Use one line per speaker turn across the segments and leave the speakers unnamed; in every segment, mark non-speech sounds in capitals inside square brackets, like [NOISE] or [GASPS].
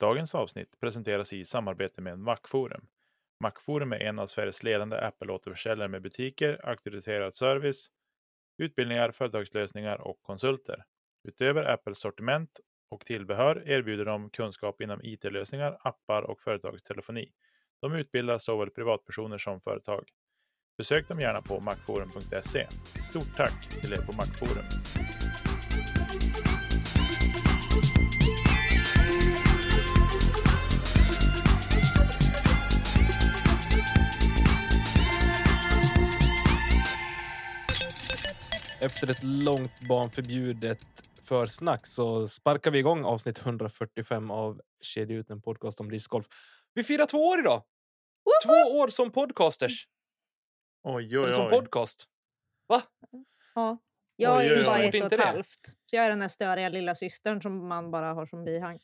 Dagens avsnitt presenteras i samarbete med Macforum. Macforum är en av Sveriges ledande Apple-återförsäljare med butiker, auktoriserad service, utbildningar, företagslösningar och konsulter. Utöver Apples sortiment och tillbehör erbjuder de kunskap inom IT-lösningar, appar och företagstelefoni. De utbildar såväl privatpersoner som företag. Besök dem gärna på macforum.se. Stort tack till er på Macforum.
Efter ett långt barnförbjudet försnack så sparkar vi igång avsnitt 145 av Kedja ut en podcast om discgolf. Vi firar två år idag! Två år som podcasters!
Oj,
Eller
oj,
som
oj.
podcast. Va?
Ja. Jag
Oj,
är ju bara
oj.
ett och
Inte
ett
det?
halvt. Så jag är den här störiga lilla systern som man bara har som bihang.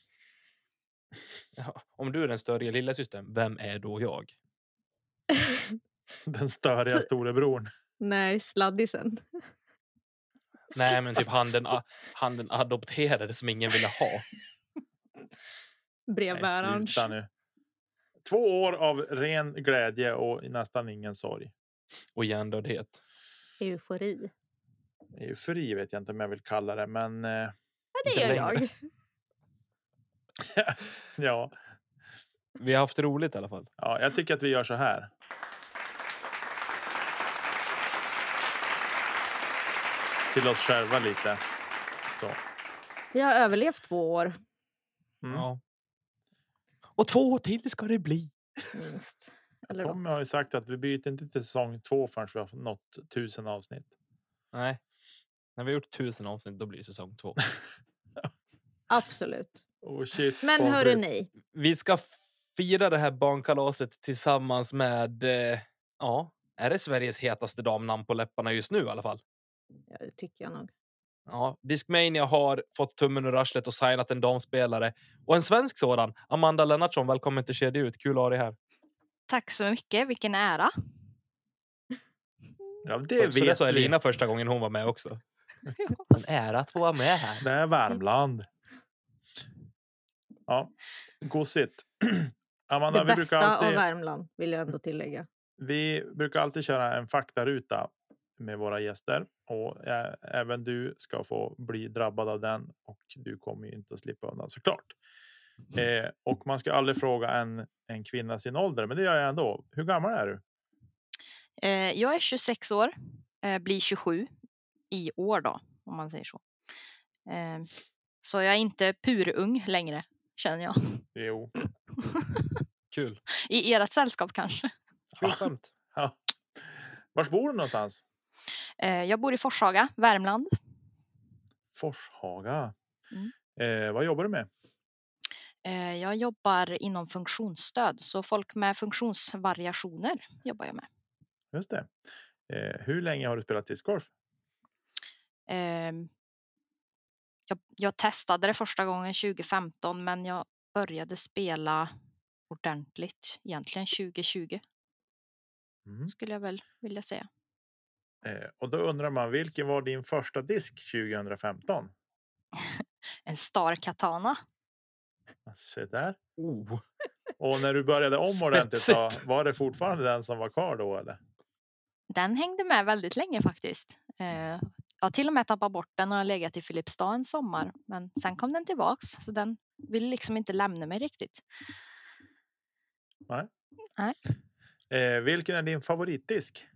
Ja, Om du är den större lilla systern, vem är då jag? [LAUGHS]
Den störiga
Så-
storebror.
Nej, sladdisen.
Nej, men typ han den, [LAUGHS] han den adopterade som ingen ville ha.
Nej,
Brevbäraren.
sluta nu. Två år av ren glädje och nästan ingen sorg.
Och hjärndödhet.
Eufori.
Eufori vet jag inte om jag vill kalla det, men eh,
Ja, det gör
längre.
jag. [LAUGHS]
ja,
Vi har haft roligt i alla fall.
ja, jag tycker att vi gör så här. Till oss själva lite. Så.
Vi har överlevt två år
Mm.
Ja. Och två år till ska det bli.
minst. Eller
Tommy har ju sagt att vi byter inte till säsong två förrän vi har nått tusen avsnitt.
Nej. När vi har gjort tusen avsnitt, då blir det säsong två. [LAUGHS]
Absolut.
Oh shit.
Men hörru ni.
Vi ska fira det här barnkalaset tillsammans med, eh, ja, är det Sveriges hetaste damnamn på läpparna just nu i alla fall?
Tycker jag nog.
Ja, Discmania har fått tummen ur arslet och signat en damspelare. Och en svensk sådan. Amanda Lennartsson, välkommen till Kedja ut. Kul att ha dig här.
Tack så mycket, vilken ära.
Ja, det
så, så det
vet
sa
vi.
Elina första gången hon var med också. [LAUGHS] En ära att få vara med här.
Det är Värmland. Ja, gosigt. [CLEARS THROAT] Amanda,
Det
vi brukar,
bästa av
alltid,
Värmland vill jag ändå tillägga.
vi brukar alltid köra en faktaruta med våra gäster och även du ska få bli drabbad av den och du kommer ju inte att slippa undan såklart. Eh, och man ska aldrig fråga en, en kvinna sin ålder, men det gör jag ändå. Hur gammal är du?
Eh, jag är 26 år, eh, blir 27 i år då, om man säger så. Eh, så jag är inte purung längre, känner jag.
Jo. [LAUGHS]
Kul.
I ert sällskap kanske.
Kul skämt.
Ja. [LAUGHS] Var bor du någonstans?
Eh, jag bor i Forshaga, Värmland.
Forshaga.
Mm.
Eh, vad jobbar du med?
Eh, jag jobbar inom funktionsstöd, så folk med funktionsvariationer jobbar jag med.
Just det. Eh, hur länge har du spelat discgolf?
Ehm, jag, jag testade det första gången 2015 men jag började spela ordentligt egentligen 2020
Mm.
skulle jag väl vilja säga.
Eh, och då undrar man vilken var din första disk 2015? [LAUGHS]
En Star Katana.
Se där.
Oh.
Och när du började om ordentligt, då, var det fortfarande den som var kvar då eller?
Den hängde med väldigt länge faktiskt. Eh, jag har till och med tappat bort den och har legat i Filipstad en sommar men sen kom den tillbaks så den vill liksom inte lämna mig riktigt.
Eh, vilken är din favoritdisk?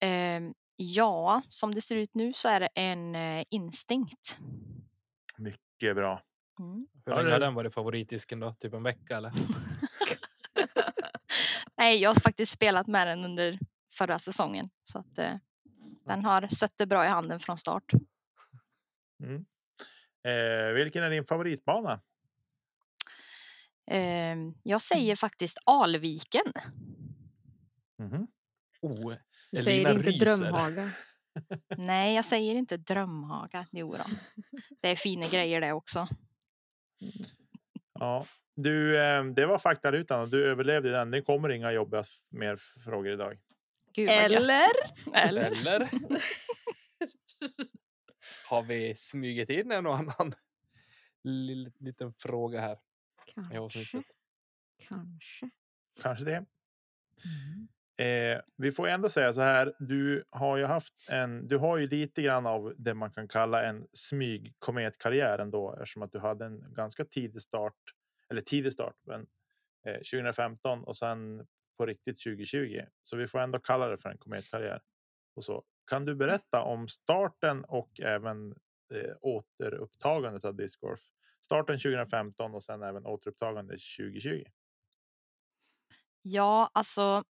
Ehm, ja, som det ser ut nu så är det en eh, Instinct.
Mycket bra.
Mm.
Hur länge
det-
har den varit favoritdisken då? Typ en vecka eller? [LAUGHS]
Nej, jag har faktiskt spelat med den under förra säsongen så att eh, den har suttit bra i handen från start.
Mm. Eh, vilken är din favoritbana?
Eh, jag säger faktiskt Alviken.
Mhm.
Oh.
Du
Elina
säger inte
ryser.
Drömhaga.
Nej, jag säger inte Drömhaga. Jo då. Det är fina grejer det också.
Ja, du, eh, det var faktarutan du överlevde den. Det kommer inga jobbiga mer frågor idag.
Gud.
Eller?
Eller?
Eller? [LAUGHS] Har vi smugit in en och annan liten fråga här
Kanske. Kanske.
Kanske det.
Mm.
Eh, vi får ändå säga så här. Du har ju haft en. Du har ju lite grann av det man kan kalla en smyg kometkarriär ändå eftersom att du hade en ganska tidig start eller tidig start, men eh, 2015 och sen på riktigt 2020. Så vi får ändå kalla det för en kometkarriär. Och så kan du berätta om starten och även eh, återupptagandet av discgolf? Starten 2015 och sen även återupptagandet 2020.
Ja, alltså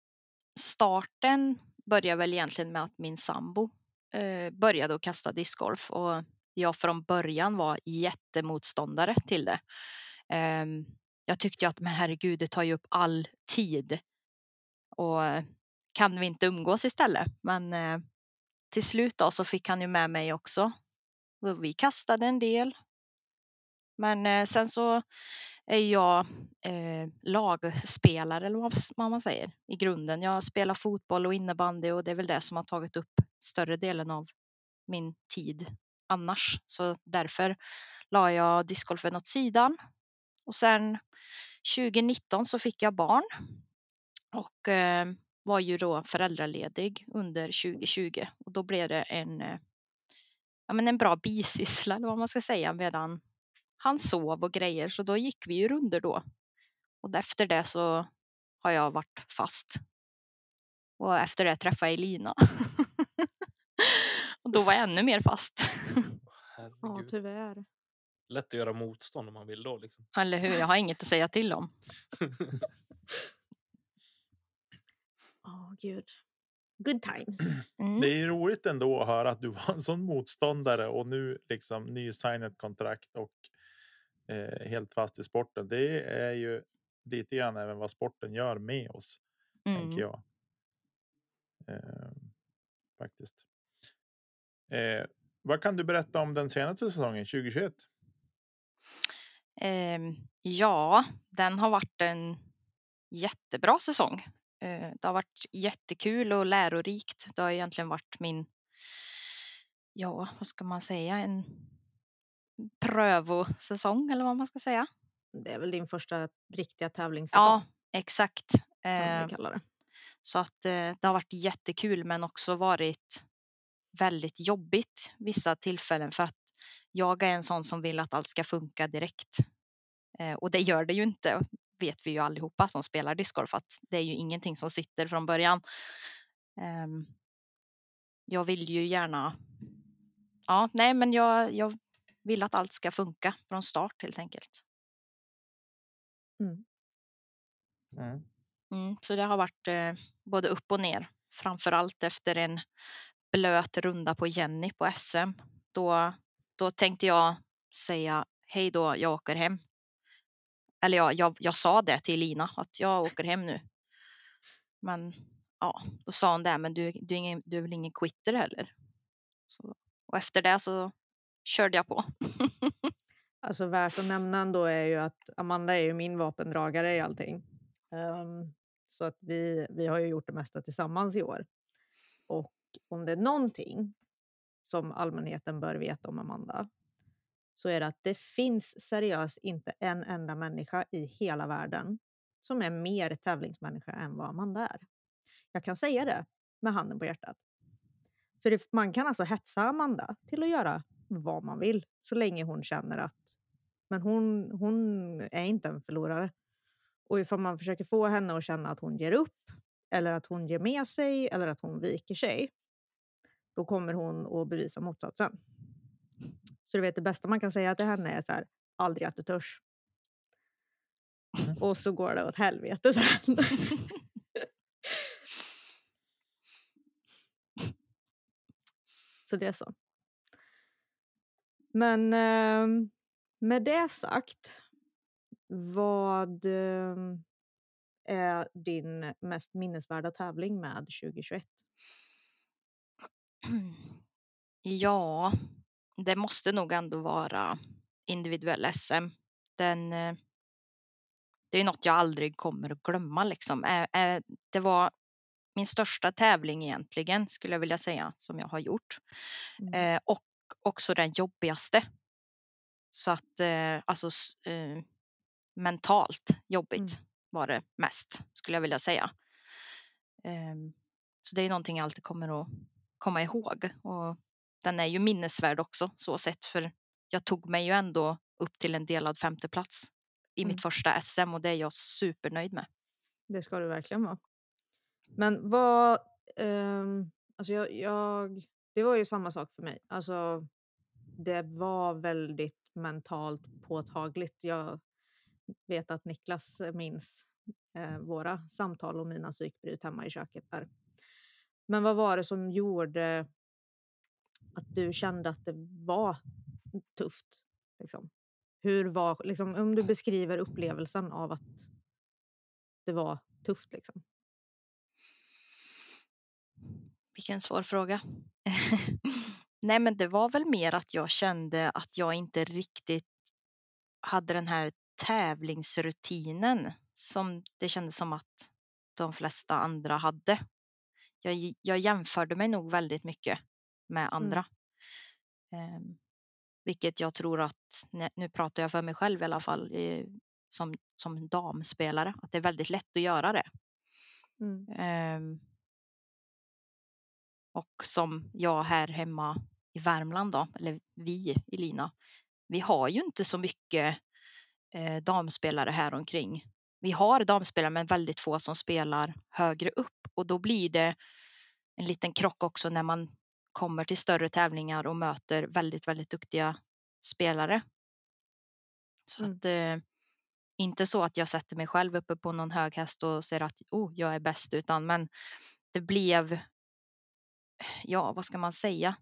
starten började väl egentligen med att min sambo eh, började att kasta discgolf och jag från början var jättemotståndare till det. Eh, jag tyckte ju att men herregud, det tar ju upp all tid. Och eh, kan vi inte umgås istället? Men eh, till slut då så fick han ju med mig också. Och vi kastade en del. Men eh, sen så är jag eh, lagspelare eller vad man säger i grunden. Jag spelar fotboll och innebandy och det är väl det som har tagit upp större delen av min tid annars. Så därför la jag discgolfen åt sidan. Och sen 2019 så fick jag barn och eh, var ju då föräldraledig under 2020 och då blev det en, eh, ja, men en bra bisyssla eller vad man ska säga medan han sov och grejer så då gick vi ju runder då. Och efter det så har jag varit fast. Och efter det träffade jag Elina. [LAUGHS] och då var jag ännu mer fast. [LAUGHS]
Ja, tyvärr.
Lätt att göra motstånd om man vill då. Liksom.
Eller hur? Jag har inget att säga till om. [LAUGHS]
Åh, gud. Good times.
Mm.
Det är ju roligt ändå att höra att du var en sån motståndare och nu liksom nysignat kontrakt och eh, helt fast i sporten. Det är ju lite grann även vad sporten gör med oss, tänker
Mm.
jag. Eh, faktiskt. Eh, vad kan du berätta om den senaste säsongen 2021?
Ehm, ja, den har varit en jättebra säsong. Eh, det har varit jättekul och lärorikt. Det har egentligen varit min, ja, vad ska man säga, en prövosäsong eller vad man ska säga.
Det är väl din första riktiga tävlingssäsong.
Ja, exakt. Eh. Så att eh, det har varit jättekul men också varit väldigt jobbigt vissa tillfällen för att jag är en sån som vill att allt ska funka direkt. Eh, och det gör det ju inte, vet vi ju allihopa som spelar discgolf att det är ju ingenting som sitter från början. Ehm, jag vill ju gärna, ja, nej men jag, jag vill att allt ska funka från start helt enkelt. Mm, så det har varit eh, både upp och ner. Framför allt efter en blöt runda på Jenny på SM. Då, då tänkte jag säga hej då, jag åker hem. Eller ja, jag, jag sa det till Lina att jag åker hem nu. Men ja, då sa hon det, men du, du, är, ingen, du är väl ingen quitter heller. Så, och efter det så körde jag på.
Alltså värt att nämna ändå är ju att Amanda är ju min vapendragare i allting. Um, så att vi, vi har ju gjort det mesta tillsammans i år. Och om det är någonting som allmänheten bör veta om Amanda så är det att det finns seriöst inte en enda människa i hela världen som är mer tävlingsmänniska än vad Amanda är. Jag kan säga det med handen på hjärtat. För man kan alltså hetsa Amanda till att göra vad man vill så länge hon känner att men hon, hon är inte en förlorare. Och ifall man försöker få henne att känna att hon ger upp eller att hon ger med sig eller att hon viker sig då kommer hon att bevisa motsatsen. Så du vet, det bästa man kan säga till henne är så här, aldrig att du törs. Och så går det åt helvete sen. [LAUGHS] så det är så. Men ehm, med det sagt, vad ehm, är din mest minnesvärda tävling med 2021?
Ja, det måste nog ändå vara individuell SM. Den, eh, det är något jag aldrig kommer att glömma. Liksom. Det var min största tävling egentligen, skulle jag vilja säga, som jag har gjort.
Mm.
Eh, Och också den jobbigaste. Så att eh, alltså eh, mentalt jobbigt
Mm.
var det mest skulle jag vilja säga. Ehm, så det är någonting jag alltid kommer att komma ihåg och den är ju minnesvärd också så sett för jag tog mig ju ändå upp till en delad femteplats i
Mm.
mitt första SM och det är jag supernöjd med.
Det ska du verkligen vara. Men vad... ehm, alltså jag, jag, det var ju samma sak för mig. Alltså, det var väldigt mentalt påtagligt. Jag vet att Niklas minns eh, våra samtal och mina psykbryt hemma i köket där. Men vad var det som gjorde att du kände att det var tufft? Liksom? Hur var, liksom, om du beskriver upplevelsen av att det var tufft. Liksom.
Vilken svår fråga. [LAUGHS] Nej, men det var väl mer att jag kände att jag inte riktigt hade den här tävlingsrutinen som det kändes som att de flesta andra hade. Jag, jag jämförde mig nog väldigt mycket med andra. Ehm, vilket jag tror att, nu- pratar jag för mig själv i alla fall, eh, som, som damspelare, att det är väldigt lätt att göra det.
Mm.
Ehm, och som jag här hemma i Värmland då, eller vi i Lina, vi har ju inte så mycket eh, damspelare här omkring. Vi har damspelare men väldigt få som spelar högre upp och då blir det en liten krock också när man kommer till större tävlingar och möter väldigt, väldigt duktiga spelare. Så
Mm.
att eh, inte så att jag sätter mig själv uppe på någon hög häst och säger att oh, jag är bäst, utan men det blev, ja, vad ska man säga?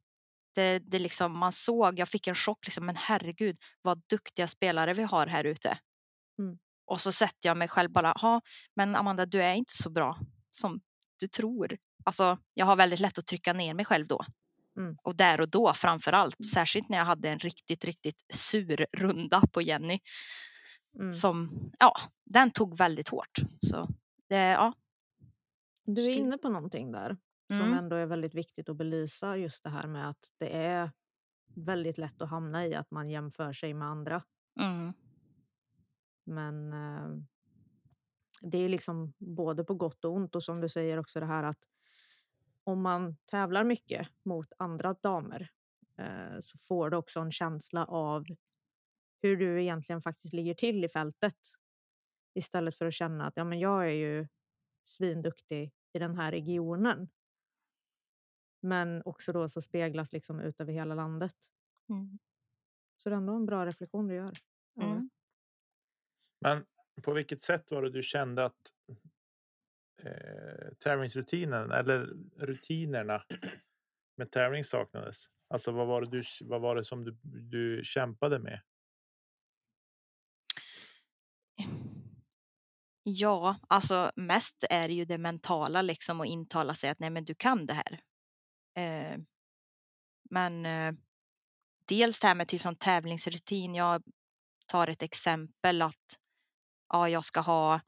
Det, det liksom, man såg, jag fick en chock, liksom, men herregud vad duktiga spelare vi har här ute.
Mm.
Och så sätter jag mig själv bara, ja, men Amanda, du är inte så bra som du tror. Alltså, jag har väldigt lätt att trycka ner mig själv då.
Mm.
Och där och då framför allt, och särskilt när jag hade en riktigt, riktigt sur runda på Jenny
Mm.
som, ja, den tog väldigt hårt. Så det, ja,
Du är inne på någonting där som
Mm.
ändå är väldigt viktigt att belysa. Just det här med att det är väldigt lätt att hamna i att man jämför sig med andra.
mm,
Men eh, det är liksom både på gott och ont och som du säger också det här att om man tävlar mycket mot andra damer eh, så får du också en känsla av hur du egentligen faktiskt ligger till i fältet. Istället för att känna att ja, men jag är ju svinduktig i den här regionen. Men också då så speglas liksom ut över hela landet.
mm,
Så det är ändå en bra reflektion du gör.
Mm.
Men på vilket sätt var det du kände att eh, tävlingsrutinen eller rutinerna med tävling saknades? Alltså vad var det, du, vad var det som du, du kämpade med?
Ja, alltså mest är det ju det mentala liksom att intala sig att nej men du kan det här. Eh, men eh, dels det här med typ som tävlingsrutin. Jag tar ett exempel att ja, jag ska ha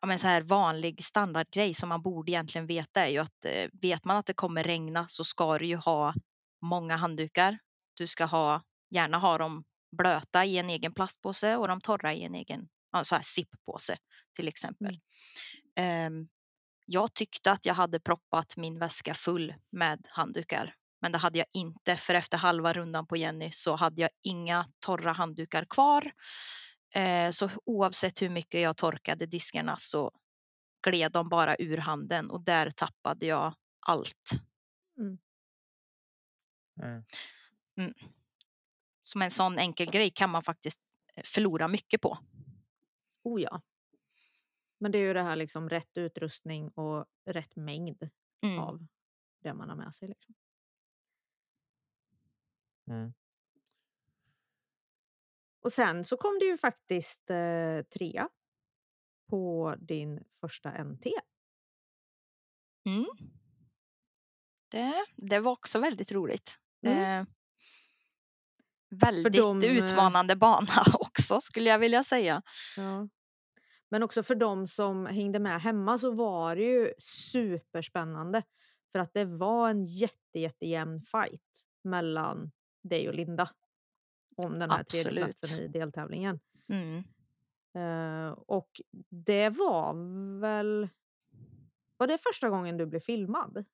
ja, men så här vanlig standardgrej som man borde egentligen veta är ju att eh, vet man att det kommer regna så ska du ju ha många handdukar. Du ska ha gärna ha dem blöta i en egen plastpåse och de torra i en egen ja, så här zip-påse till exempel. Ehm, jag tyckte att jag hade proppat min väska full med handdukar, men det hade jag inte för efter halva rundan på Jenny så hade jag inga torra handdukar kvar. Eh, så oavsett hur mycket jag torkade diskarna så gled de bara ur handen och där tappade jag allt.
Mm.
Som en sån enkel grej kan man faktiskt eh, förlora mycket på.
Oh ja. Men det är ju det här liksom rätt utrustning och rätt mängd
Mm.
av det man har med sig. Liksom.
Mm.
Och sen så kom du ju faktiskt eh, trea på din första NT.
Mm. Det, det var också väldigt roligt.
Mm.
Eh, väldigt
de, eh,
utmanande bana [LAUGHS] också skulle jag vilja säga.
Ja. Men också för de som hängde med hemma så var det ju superspännande. För att det var en jätte, jättejämn fight mellan dig och Linda. om den här
Absolut.
tredjeplatsen i deltävlingen.
Mm.
Eh, och det var väl... Var det första gången du blev filmad?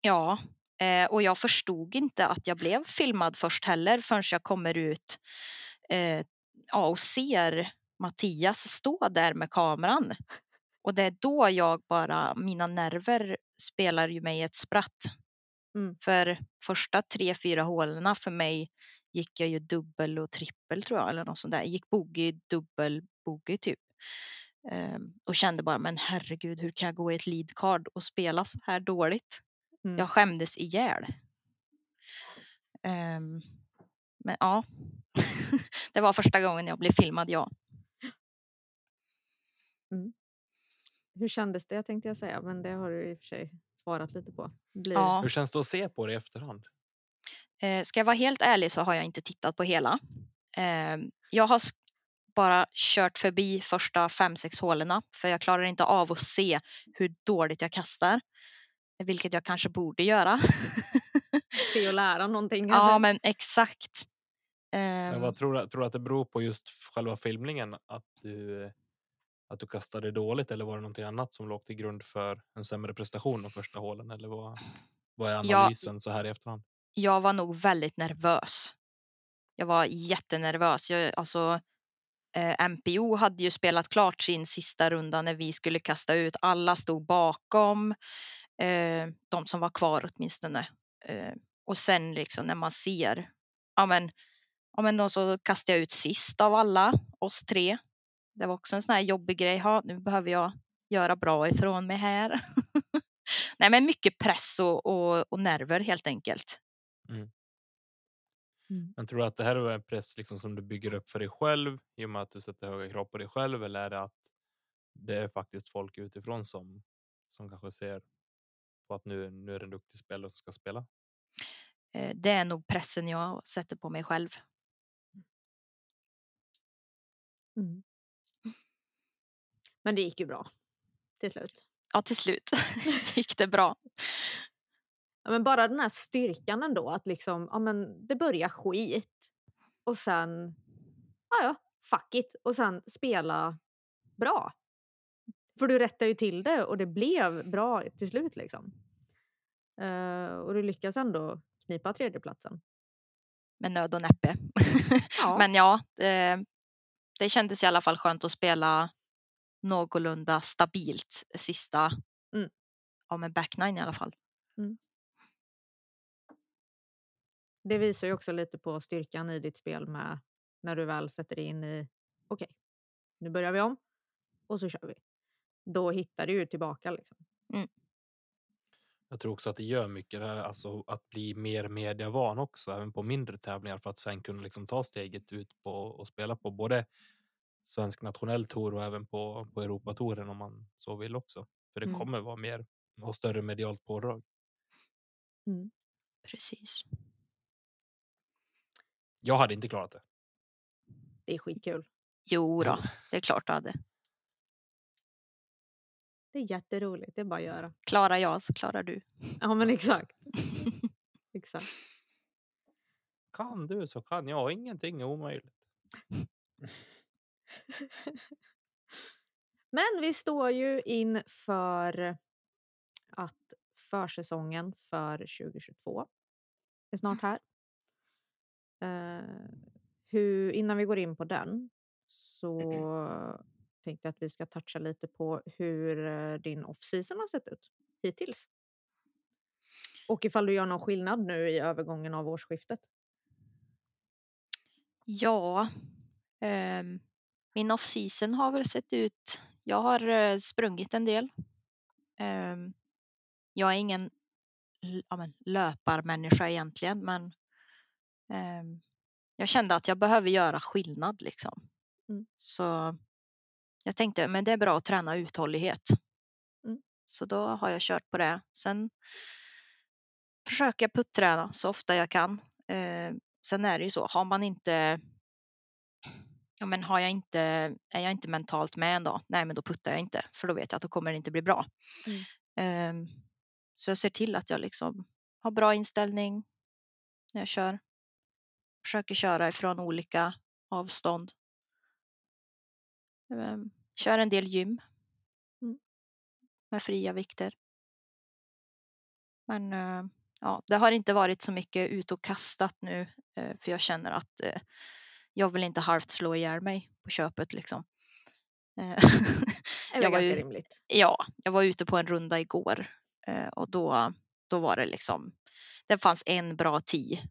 Ja, eh, och jag förstod inte att jag blev filmad först heller förrän jag kommer ut eh, ja, och ser Mattias stå där med kameran. Och det är då jag bara, mina nerver spelar ju mig ett spratt.
Mm.
För första tre, fyra hålen för mig gick jag ju dubbel och trippel tror jag eller något sånt där. Gick bogey, dubbel, bogey typ. Ehm, och kände bara, men herregud, hur kan jag gå i ett lead card och spela så här dåligt?
Mm.
Jag skämdes ihjäl. Ehm, men ja, [LAUGHS] det var första gången jag blev filmad, ja.
Hur kändes det tänkte jag säga, men det har du i och för sig svarat lite på. Blir...
Ja.
Hur känns det att se på det i efterhand?
Eh, ska jag vara helt ärlig så har jag inte tittat på hela. Eh, jag har bara kört förbi första fem, sex hålen för jag klarar inte av att se hur dåligt jag kastar. Vilket jag kanske borde göra. [LAUGHS]
Se och lära någonting
ja,
kanske?
men exakt.
Men
Ehm,
vad tror du, tror du att det beror på just själva filmningen? Att du, att du kastade dåligt eller var det någonting annat som låg till grund för en sämre prestation de första hålen? Eller vad, vad är analysen så här i efterhand?
jag var nog väldigt nervös. Jag var jättenervös. Jag, alltså, eh, MPO hade ju spelat klart sin sista runda när vi skulle kasta ut. Alla stod bakom, eh, de som var kvar åtminstone. Eh, och sen liksom när man ser, ja men, ja men då så kastade jag ut sist av alla, oss tre. Det var också en sån här jobbig grej. Ha, nu behöver jag göra bra ifrån mig här. [LAUGHS] Nej men mycket press och, och, och nerver helt enkelt.
Men tror du att det här är en press liksom som du bygger upp för dig själv i och med att du sätter höga krav på dig själv eller är det att det är faktiskt folk utifrån som, som kanske ser på att nu, nu är det en duktig spelare som ska spela?
Eh, Det är nog pressen jag sätter på mig själv.
Mm. Men det gick ju bra till slut.
Ja, till slut [LAUGHS] gick det bra.
Ja, men bara den här styrkan ändå, att liksom, ja, men det börjar skit och sen, ja, ja, fuck it, och sen spela bra. För du rättar ju till det och det blev bra till slut liksom. Eh, och du lyckas ändå knipa tredjeplatsen.
Med nöd och näppe.
Ja. [LAUGHS]
Men ja, det, det kändes i alla fall skönt att spela någorlunda stabilt sista,
Mm.
ja med back nine i alla fall.
Det visar ju också lite på styrkan i ditt spel med när du väl sätter dig in i, okej, nu börjar vi om och så kör vi. Då hittar du ju tillbaka liksom.
Jag tror också att det gör mycket det här, alltså att bli mer mediavan också, även på mindre tävlingar för att sen kunna liksom ta steget ut på och spela på både svensk nationell tour och även på, på Europatouren om man så vill också. För det
Mm.
kommer vara mer och större medialt pådrag.
Precis.
Jag hade inte klarat det.
Det är skitkul. [LAUGHS]
Jo då, det är klart du hade.
Det är jätteroligt, det är bara att göra.
Klarar jag så klarar du.
Ja men exakt. [LAUGHS] exakt.
Kan du så kan jag, ingenting är omöjligt. [LAUGHS] [LAUGHS]
Men vi står ju inför att försäsongen för 2022 är snart här. Eh, hur, innan vi går in på den så tänkte jag att vi ska toucha lite på hur eh, din off-season har sett ut hittills. Och ifall du gör någon skillnad nu i övergången av årsskiftet.
Ja, ehm, min off-season har väl sett ut. Jag har eh, sprungit en del. Ehm, jag är ingen ja, men, löparmänniska egentligen, men ehm, jag kände att jag behöver göra skillnad liksom.
Mm.
Så jag tänkte, men det är bra att träna uthållighet.
Mm.
Så då har jag kört på det. Sen försöker jag putträna så ofta jag kan. Eh, sen är det ju så, har man inte Ja, men har jag inte, är jag inte mentalt med en dag, nej men då puttar jag inte för då vet jag att då kommer det inte bli bra.
Mm.
Ehm, så jag ser till att jag liksom har bra inställning när jag kör. försöker köra ifrån olika avstånd. Ehm, Kör en del gym.
Mm.
Med fria vikter. Men eh, ja, det har inte varit så mycket ut och kastat nu eh, för jag känner att eh, jag vill inte halvt slå ihjäl mig på köpet liksom. Eh,
Det
var
ganska rimligt.
ja, jag var ute på en runda igår eh, och då, då var det liksom, det fanns en bra tee.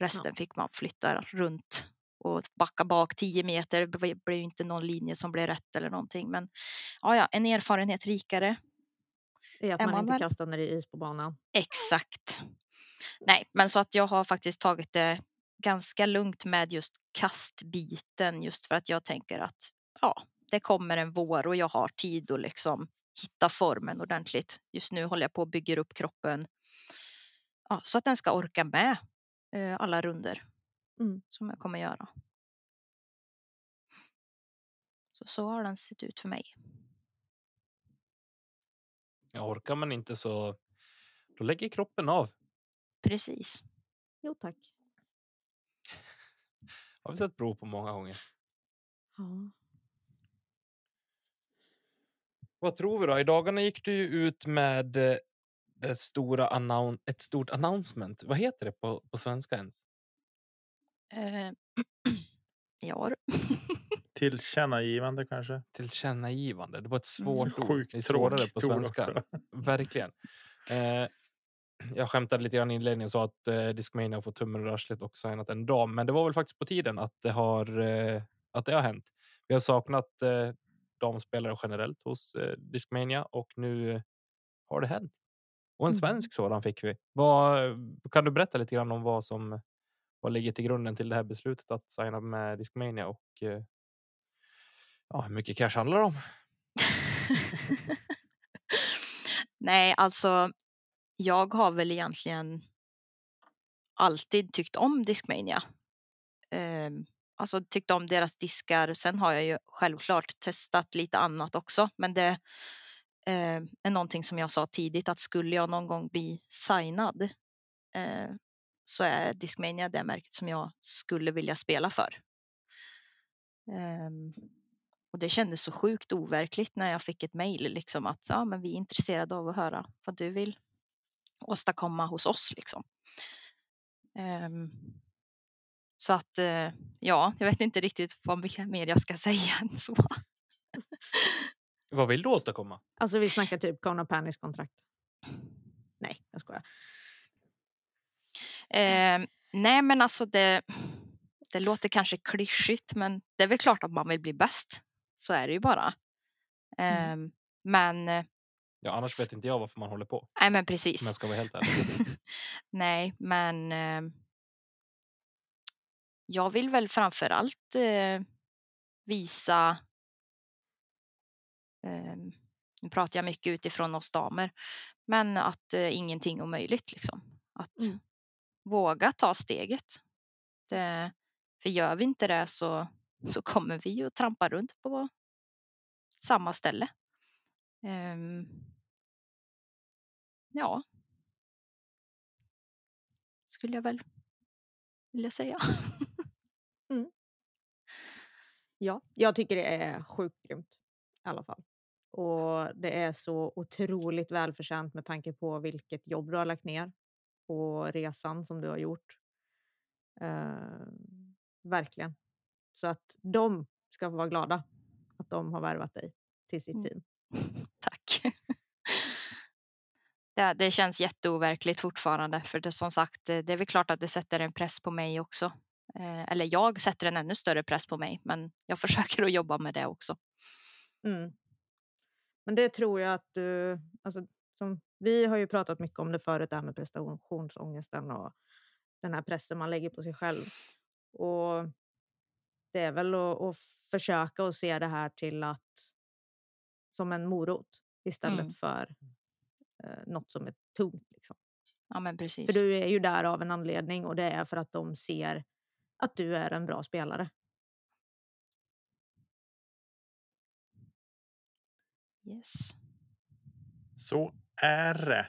Resten fick man flytta runt och backa bak 10 meter. Det blev inte någon linje som blev rätt eller någonting. Men ja, ja, en erfarenhet rikare.
Att
är
man
man
inte
väl-
kastar när det är is på banan.
Exakt. Nej, men så att jag har faktiskt tagit det ganska lugnt med just kastbiten just för att jag tänker att ja, det kommer en vår och jag har tid att liksom hitta formen ordentligt. Just nu håller jag på att bygga upp kroppen ja, så att den ska orka med eh, alla runder
Mm.
som jag kommer göra. Så så har den sett ut för mig.
Ja, orkar man inte så då lägger kroppen av.
Precis.
Jo tack.
Har vi sett prov på många gånger.
Ja.
Vad tror vi då? I dagarna gick du ju ut med eh, det stora announ- ett stort announcement. Vad heter det på, på svenska ens?
Eh, [CLEARS THROAT] ja. [LAUGHS]
Tillkännagivande kanske?
Tillkännagivande. Det var ett svårt [LAUGHS] ord.
Sjukt tråkigt
på svenska.
också.
Verkligen. [LAUGHS] Eh, [CLEARS THROAT] jag skämtade lite grann i inledningen och sa att eh, Discmania fått tummen ur arslet och signat en dam. Men det var väl faktiskt på tiden att det har, eh, att det har hänt. Vi har saknat eh, damspelare generellt hos eh, Discmania och nu har det hänt. Och en
Mm.
svensk sådan fick vi. Vad, kan du berätta lite grann om vad som vad ligger till grunden till det här beslutet att signa med Discmania och eh, ja, hur mycket cash handlar det om? [LAUGHS]
Nej, alltså jag har väl egentligen alltid tyckt om Discmania. Eh, alltså tyckt om deras diskar. Sen har jag ju självklart testat lite annat också, men det eh, är någonting som jag sa tidigt att skulle jag någon gång bli signad eh, så är Discmania det märket som jag skulle vilja spela för. Ehm, och det kändes så sjukt overkligt när jag fick ett mejl liksom att ja, men vi är intresserade av att höra vad du vill åstadkomma hos oss liksom. Ehm, så att eh, ja, jag vet inte riktigt vad mycket mer jag ska [LAUGHS] säga än så.
Vad vill du åstadkomma?
Alltså vi snackar typ Kona Panis kontrakt. Nej, jag skojar.
Ehm, nej, men alltså det, det låter kanske klyschigt, men det är väl klart att man vill bli bäst. Så är det ju bara. Ehm, Men eh,
Ja, annars vet inte jag varför man håller på.
nej, men
Om
precis.
jag ska vara helt ärlig. [LAUGHS]
Nej, men eh, jag vill väl framför allt eh, visa. Eh, nu pratar jag mycket utifrån oss damer, men att eh, ingenting är omöjligt liksom. Att
Mm.
våga ta steget. Det, för gör vi inte det så, så kommer vi att trampa runt på samma ställe. Ehm, ja. Skulle jag väl vilja säga. [LAUGHS]
Ja, jag tycker det är sjukt grymt i alla fall. Och det är så otroligt välförtjänt med tanke på vilket jobb du har lagt ner och resan som du har gjort. Eh, verkligen. Så att de ska vara glada att de har värvat dig till sitt
Mm.
team. [LAUGHS]
Det, det känns jätteoverkligt fortfarande för det som sagt, det är väl klart att det sätter en press på mig också. Eh, eller jag sätter en ännu större press på mig, men jag [LAUGHS] försöker att jobba med det också.
Mm. Men det tror jag att du... Alltså, som, vi har ju pratat mycket om det förut, det här med prestationsångesten och den här pressen man lägger på sig själv. Och det är väl att, att försöka att se det här till att som en morot istället
Mm.
för eh, något som är tungt. Liksom.
Ja, men precis.
För du är ju där av en anledning och det är för att de ser att du är en bra spelare.
Yes.
Så är det.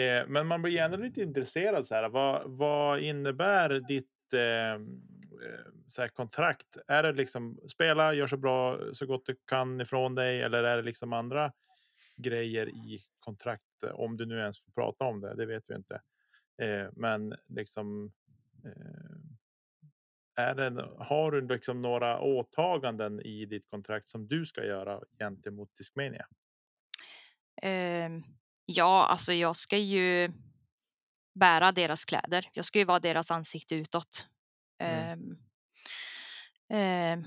Eh, men man blir ändå lite intresserad. Så här, vad, vad innebär ditt ditt eh, eh, så här kontrakt? Är det liksom spela, gör så bra så gott du kan ifrån dig eller är det liksom andra grejer i kontrakt? Om du nu ens får prata om det, det vet vi inte. Eh, men liksom. Eh, är det, har du liksom några åtaganden i ditt kontrakt som du ska göra gentemot Discmania?
Ehm, ja, alltså jag ska ju bära deras kläder. Jag ska ju vara deras ansikte utåt.
Mm.
Ehm,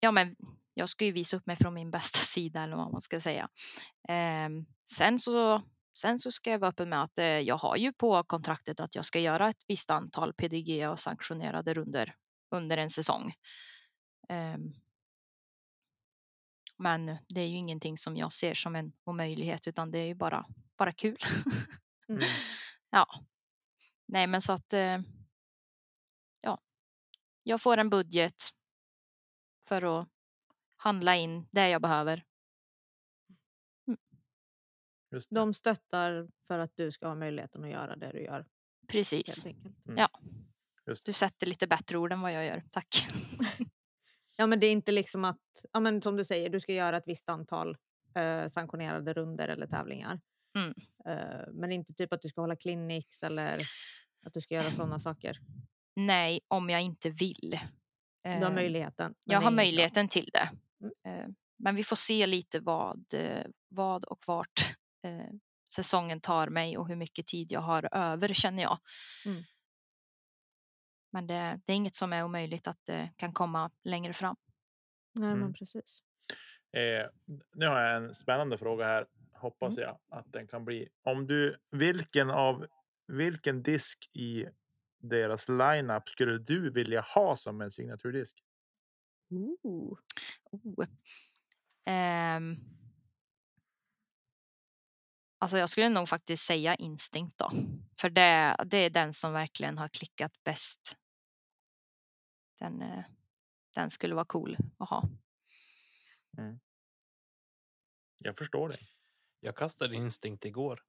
ja, men jag ska ju visa upp mig från min bästa [LAUGHS] sida eller vad man ska säga. Ehm, sen så Sen så ska jag vara öppen med att eh, jag har ju på kontraktet att jag ska göra ett visst antal PDG och sanktionerade runder under en säsong. Ehm, men det är ju ingenting som jag ser som en omöjlighet utan det är ju bara, bara kul. [LAUGHS]
Mm.
ja. Nej men så att eh, ja. Jag får en budget för att handla in det jag behöver.
Det.
De stöttar för att du ska ha möjligheten att göra det du gör.
Precis.
Enkelt.
Ja. Du sätter lite bättre ord än vad jag gör. Tack. [LAUGHS]
Ja, men det är inte liksom att, ja, men som du säger, du ska göra ett visst antal eh, sanktionerade runder eller tävlingar.
Mm.
Eh, men inte typ att du ska hålla clinics eller att du ska göra sådana saker.
Nej, om jag inte vill.
Du har
Eh,
möjligheten.
Jag har möjligheten till det. Eh, Men vi får se lite vad, eh, vad och vart eh, säsongen tar mig och hur mycket tid jag har över känner jag.
Mm.
Men det, det är inget som är omöjligt att det kan komma längre fram.
Nej,
Mm.
men precis.
Eh, nu har jag en spännande fråga här. Hoppas
Mm.
jag att den kan bli. Om du vilken av vilken disk i deras lineup skulle du vilja ha som en signaturdisk?
Ooh.
Oh. Ehm. Alltså jag skulle nog faktiskt säga instinkt då. För det, det är den som verkligen har klickat bäst. Den, eh, den skulle vara cool att ha.
Jag förstår dig.
Jag kastade instinkt igår.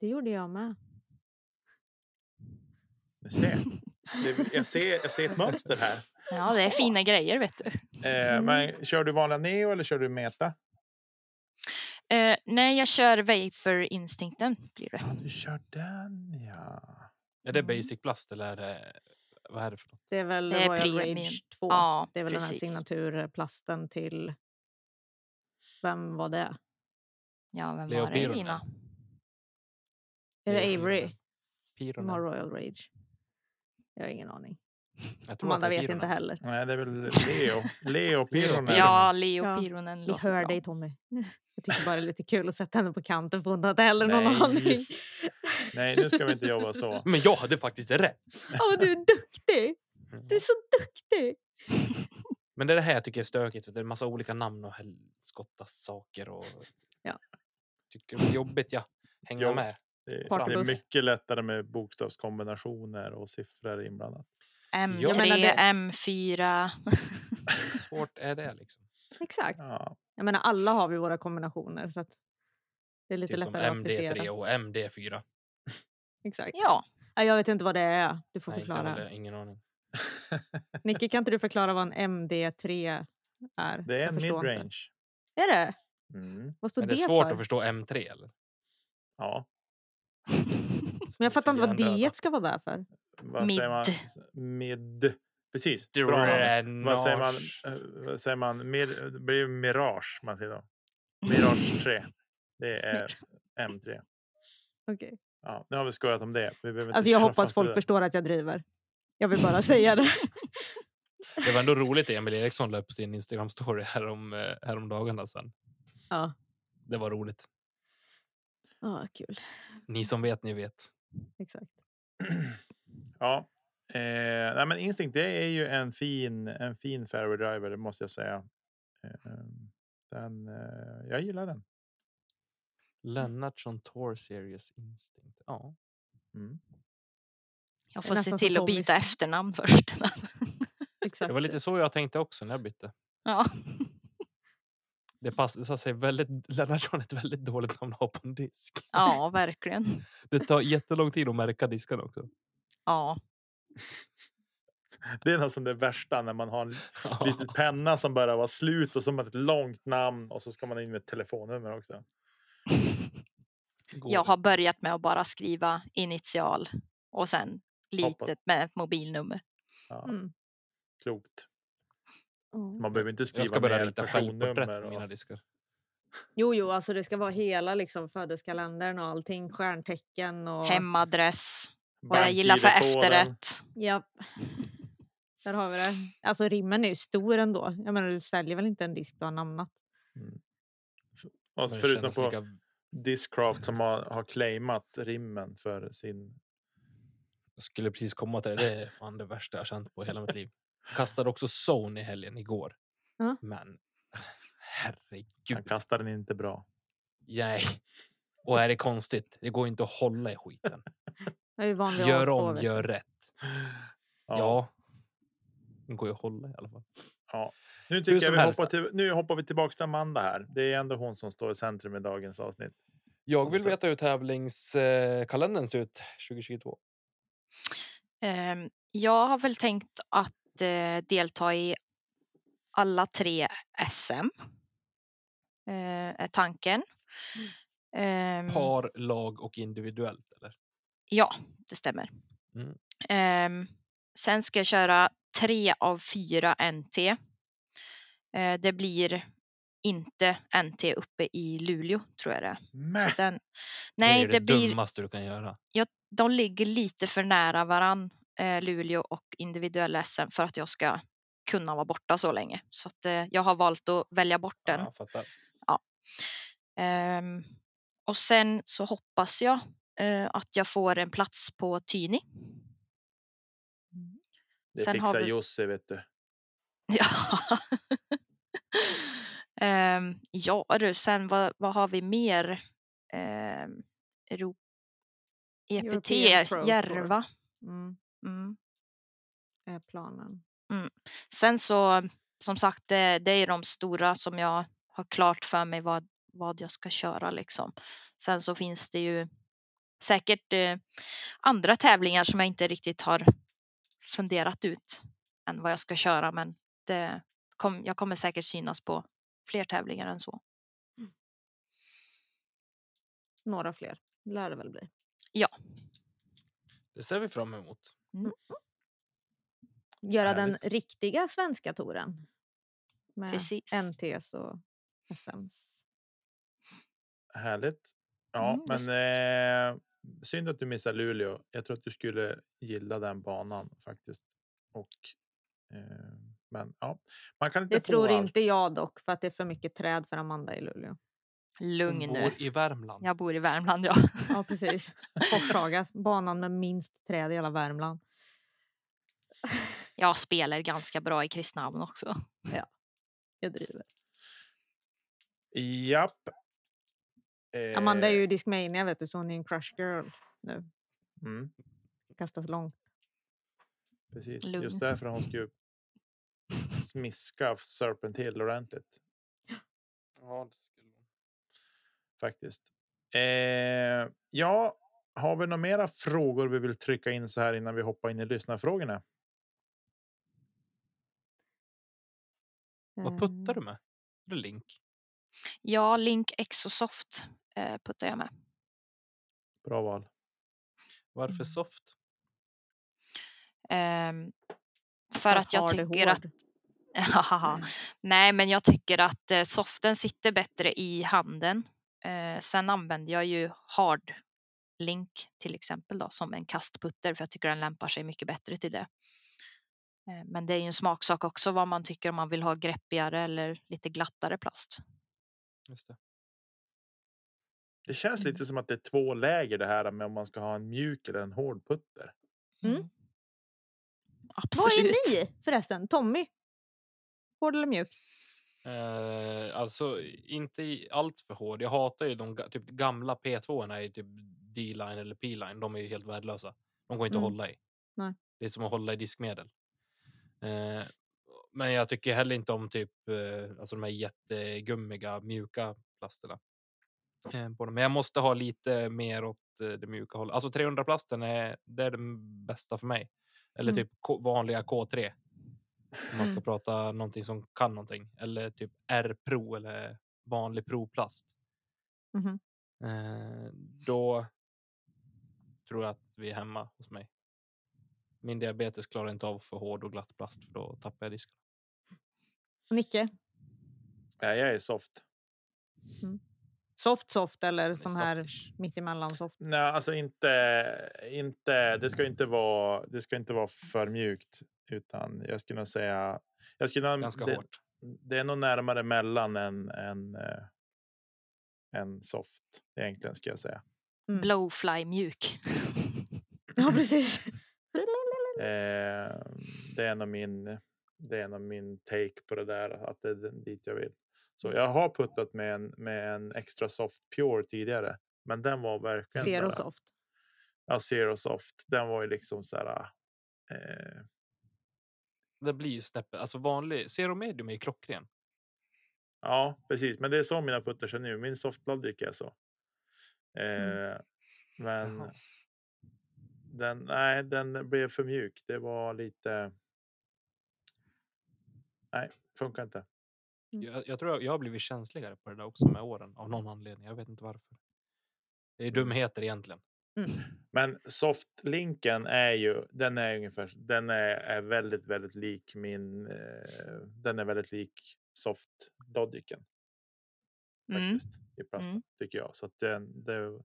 Det gjorde jag med.
Du ser. Jag, ser jag ser ett mönster här.
Ja, det är fina grejer vet du.
Eh,
Mm.
men kör du vanliga neo eller kör du meta?
Eh, nej, jag kör Vapor Instinkten blir det.
Ja, du kör den ja.
Är det
Mm.
basic plast eller är det, vad är det för något?
Det är väl
Det är
Royal
premium.
Rage 2.
Ja,
det är väl den
precis.
här signaturplasten till... Vem var det?
Ja, vem
Leo
var det
Pironen.
Lina?
Är det Avery
Pironen.
Royal Rage? Jag har ingen aning.
Jag tror att
Amanda
är
vet inte
Pironen.
heller.
Nej, det är väl Leo. Leo [LAUGHS] Pironen.
Ja, Leo
Ja,
Pironen
Vi hör
bra.
dig Tommy. [LAUGHS] Jag tycker bara det är lite kul att sätta henne på kanten för hon har inte heller någon
Nej.
aning.
Nej, nu ska vi inte jobba så. [LAUGHS]
Men jag hade faktiskt rätt.
Åh, du är duktig! Du är så duktig!
Men det är det här jag tycker är stökigt. För det är en massa olika namn och helskottas saker. Och...
Ja.
Tycker det är jobbigt ja. Hänga
Jo.
med.
Det, det är mycket lättare med bokstavskombinationer och siffror inblandat.
M3,
Jag
menar det-
M4.
Hur svårt är det liksom?
Exakt.
Ja,
Jag menar alla har vi våra kombinationer så att det är lite
Typ som
lättare att
MD3
applicera.
och MD4.
Exakt.
Ja,
Ja, jag vet inte vad det är. Du får
Nej,
förklara.
ingen aning. [LAUGHS]
Nicke, kan inte du förklara vad en MD3 är?
det är en
förstår inte.
midrange.
Är det?
Mm.
Vad står
Men
det,
det är svårt
för?
att förstå M3 eller?
Ja, [LAUGHS]
Men jag fattar inte vad. D ska vara där för.
Vad säger man? Mid. Precis. Vad säger man? eh, Vad säger man? Mir, det blir Mirage man säger då. Mirage 3. Det är M3.
Okej.
Ja, nu har vi skojat om det. Vi
Alltså jag hoppas folk
det.
förstår att jag driver. Jag vill bara säga det. [LAUGHS]
Det var ändå roligt. Emil Eriksson la upp sin Instagram story härom, eh, häromdagarna sen.
Ja,
Det var roligt.
ah, kul.
Ni som vet, ni vet.
Exakt. [CLEARS THROAT]
Ja, eh, nej, men Instinct det är ju en fin, en fin fairway driver, det måste jag säga. Eh, den, eh, jag gillar den.
Lennartsson Tour Series Instinct. Ja.
Mm.
jag får se till att byta efternamn först.
Exakt. [LAUGHS]
Det var lite så jag tänkte också när jag bytte.
ja.
Det passade sig väldigt. Lennartsson är ett väldigt dåligt namn att ha på en disk.
ja, verkligen. [LAUGHS]
Det tar jättelång tid att märka diskarna också.
Ja,
Det är nästan det värsta när man har en [LAUGHS] liten penna som börjar vara slut och som ett långt namn och så ska man in med ett telefonnummer också.
Går [LAUGHS]
Jag har börjat med att bara skriva initial och sen
Hoppas.
litet med ett mobilnummer.
Ja,
Mm.
Klokt.
Ja.
Man behöver inte skriva
Jag ska börja rita självporträtt på mina diskar.
Jo, jo, alltså det ska vara hela liksom, födelsekalendern och allting, stjärntecken och...
Hemadress, vad jag gillar för efterrätt.
Ja. Där har vi det. Alltså rimmen är ju stor ändå. Jag menar, du säljer väl inte en disk du har namnat?
Och
Men det
förutom på
lika-
Discraft som har, har claimat rimmen för sin...
Jag skulle precis komma till det. Det är fan det värsta jag känt på hela mitt liv. Kastade också zone i helgen igår.
Ja.
Men
Han
herregud.
kastar den inte bra.
Nej. Och är det konstigt? Det går inte att hålla i skiten.
Det är ju vanlig
Gör
A2,
om,
du.
gör rätt. [GASPS] Ja. Det går ju att hålla i alla fall.
Nu
Hur
tycker jag vi
helst
hoppar, till, nu hoppar vi tillbaka till Amanda här. Det är ändå hon som står i centrum i dagens avsnitt.
Jag vill veta hur tävlingskalendern ser ut 2022.
Ehm, Jag har väl tänkt att eh, delta i alla tre SM. eh, Är tanken. Ehm,
Par, lag och individuellt?
Ja, det stämmer.
Mm.
Ehm, sen ska jag köra tre av fyra NT. Eh, det blir inte NT uppe i Luleå tror jag det är. Så den,
det
nej,
är
det,
det,
blir,
dummaste du kan göra.
de ligger lite för nära varann, eh, Luleå och individuella SM för att jag ska kunna vara borta så länge. Så att, eh, jag har valt att välja bort den.
Ja, fattar.
Ehm, och sen så hoppas jag att jag får en plats på Tyni.
Det
sen
fixar
vi-
Jussi, vet du. [LAUGHS]
Ja. Ehm, ja du, sen vad, vad har vi mer? Um, Euro... EPT. Järva.
Mm,
Mm.
är planen.
Sen så, som sagt, det, det är de stora som jag har klart för mig vad, vad jag ska köra liksom. Sen så finns det ju säkert eh, andra tävlingar som jag inte riktigt har funderat ut än vad jag ska köra, men det kom, jag kommer säkert synas på fler tävlingar än så.
Några fler lär det väl bli.
Det ser vi fram emot.
Göra
Härligt.
den riktiga svenska touren. Med
Precis.
NTs och SMs.
Härligt. Ja,
Mm,
men eh, synd att du missar Luleå. Jag tror att du skulle gilla den banan faktiskt. Och, eh, men ja, man kan inte
Det
få
tror
allt.
inte jag dock för att det är för mycket träd för Amanda i Luleå.
Lugn nu.
bor i Värmland.
Jag bor i Värmland, ja. [LAUGHS]
Ja precis. Forshaga, banan med minst träd i hela Värmland.
Jag spelar ganska bra i Kristinehamn också.
Jag driver.
Japp. Eh,
Amanda är ju Discmania vet du så hon är en crush girl nu.
Mm,
Kastas långt.
precis.
Lugn.
Just därför hon skulle smiska Serpent Hill ordentligt.
Ja, det skulle hon.
faktiskt. Eh, ja, har vi några mera frågor vi vill trycka in så här innan vi hoppar in i lyssnarfrågorna?
Vad puttar du med? Är det link?
Ja, Link Exosoft eh, puttar jag med.
Bra val.
Varför
Mm.
soft?
Ehm, för att jag
hard är
tycker att. Haha. [LAUGHS] Nej, men jag tycker att eh, soften sitter bättre i handen. Eh, sen använder jag ju hard link till exempel då, som en kastputter för jag tycker den lämpar sig mycket bättre till det. Eh, men det är ju en smaksak också vad man tycker om man vill ha greppigare eller lite glattare plast.
Just det.
Det känns
Mm.
lite som att det är två läger det här med om man ska ha en mjuk eller en hård putter.
Mm.
Mm.
Vad
Absolut.
är ni förresten? Tommy? Hård eller mjuk?
Eh, alltså inte i allt för hård. Jag hatar ju de typ gamla P2 i typ D-line eller P-line. De är ju helt värdelösa. De går inte
Mm.
att hålla i.
Nej.
Det är som att hålla i diskmedel. Eh, men jag tycker heller inte om typ eh, alltså de här jättegummiga mjuka plasterna. Eh, på dem. Men jag måste ha lite mer åt eh, det mjuka hållet. Alltså 300 plasten är det är den bästa för mig. Eller
Mm.
typ K- vanliga K3. Om man ska
Mm.
prata någonting som kan någonting. Eller typ R-pro eller vanlig proplast.
Mhm.
Eh, då tror jag att vi är hemma hos mig. Min diabetes klarar inte av för hård och glatt plast för då tappar jag disken.
Nicke?
Nej, jag är soft.
Soft soft eller sån här mittemellan soft?
Nej, alltså inte, inte, det ska inte vara, det ska inte vara för mjukt, utan jag skulle nog säga, jag skulle nog,
Ganska
det,
hårt.
det är nog närmare mellan än, än, eh, än soft egentligen ska jag säga.
Mm.
Blowfly mjuk.
Ja, precis. [LAUGHS]
Eh, det är nog min, det är nog min take på det där, att det är den- dit jag vill. Så jag har puttat med en, med en extra soft pure tidigare, men den var verkligen
Zero
här-
soft.
Ja, zero soft. Den var ju liksom så här. Eh,
Det blir ju snäppet. Alltså vanlig zero medium är ju klockren.
ja, precis. Men det är så mina putters är nu. Min soft logic är så. Eh, Men
Jaha.
den, nej, den blev för mjuk. Det var lite. Nej, funkar inte.
Mm.
Jag, jag tror jag, jag har blivit känsligare på det där också med åren av någon anledning. Jag vet inte varför. Det är dumheter egentligen. [CLEARS THROAT]
Men softlinken är ju, den är ungefär, den är, är väldigt, väldigt lik min, eh, den är väldigt lik soft logicen
Mm.
faktiskt i plasten
Mm.
tycker jag. Så att den, det,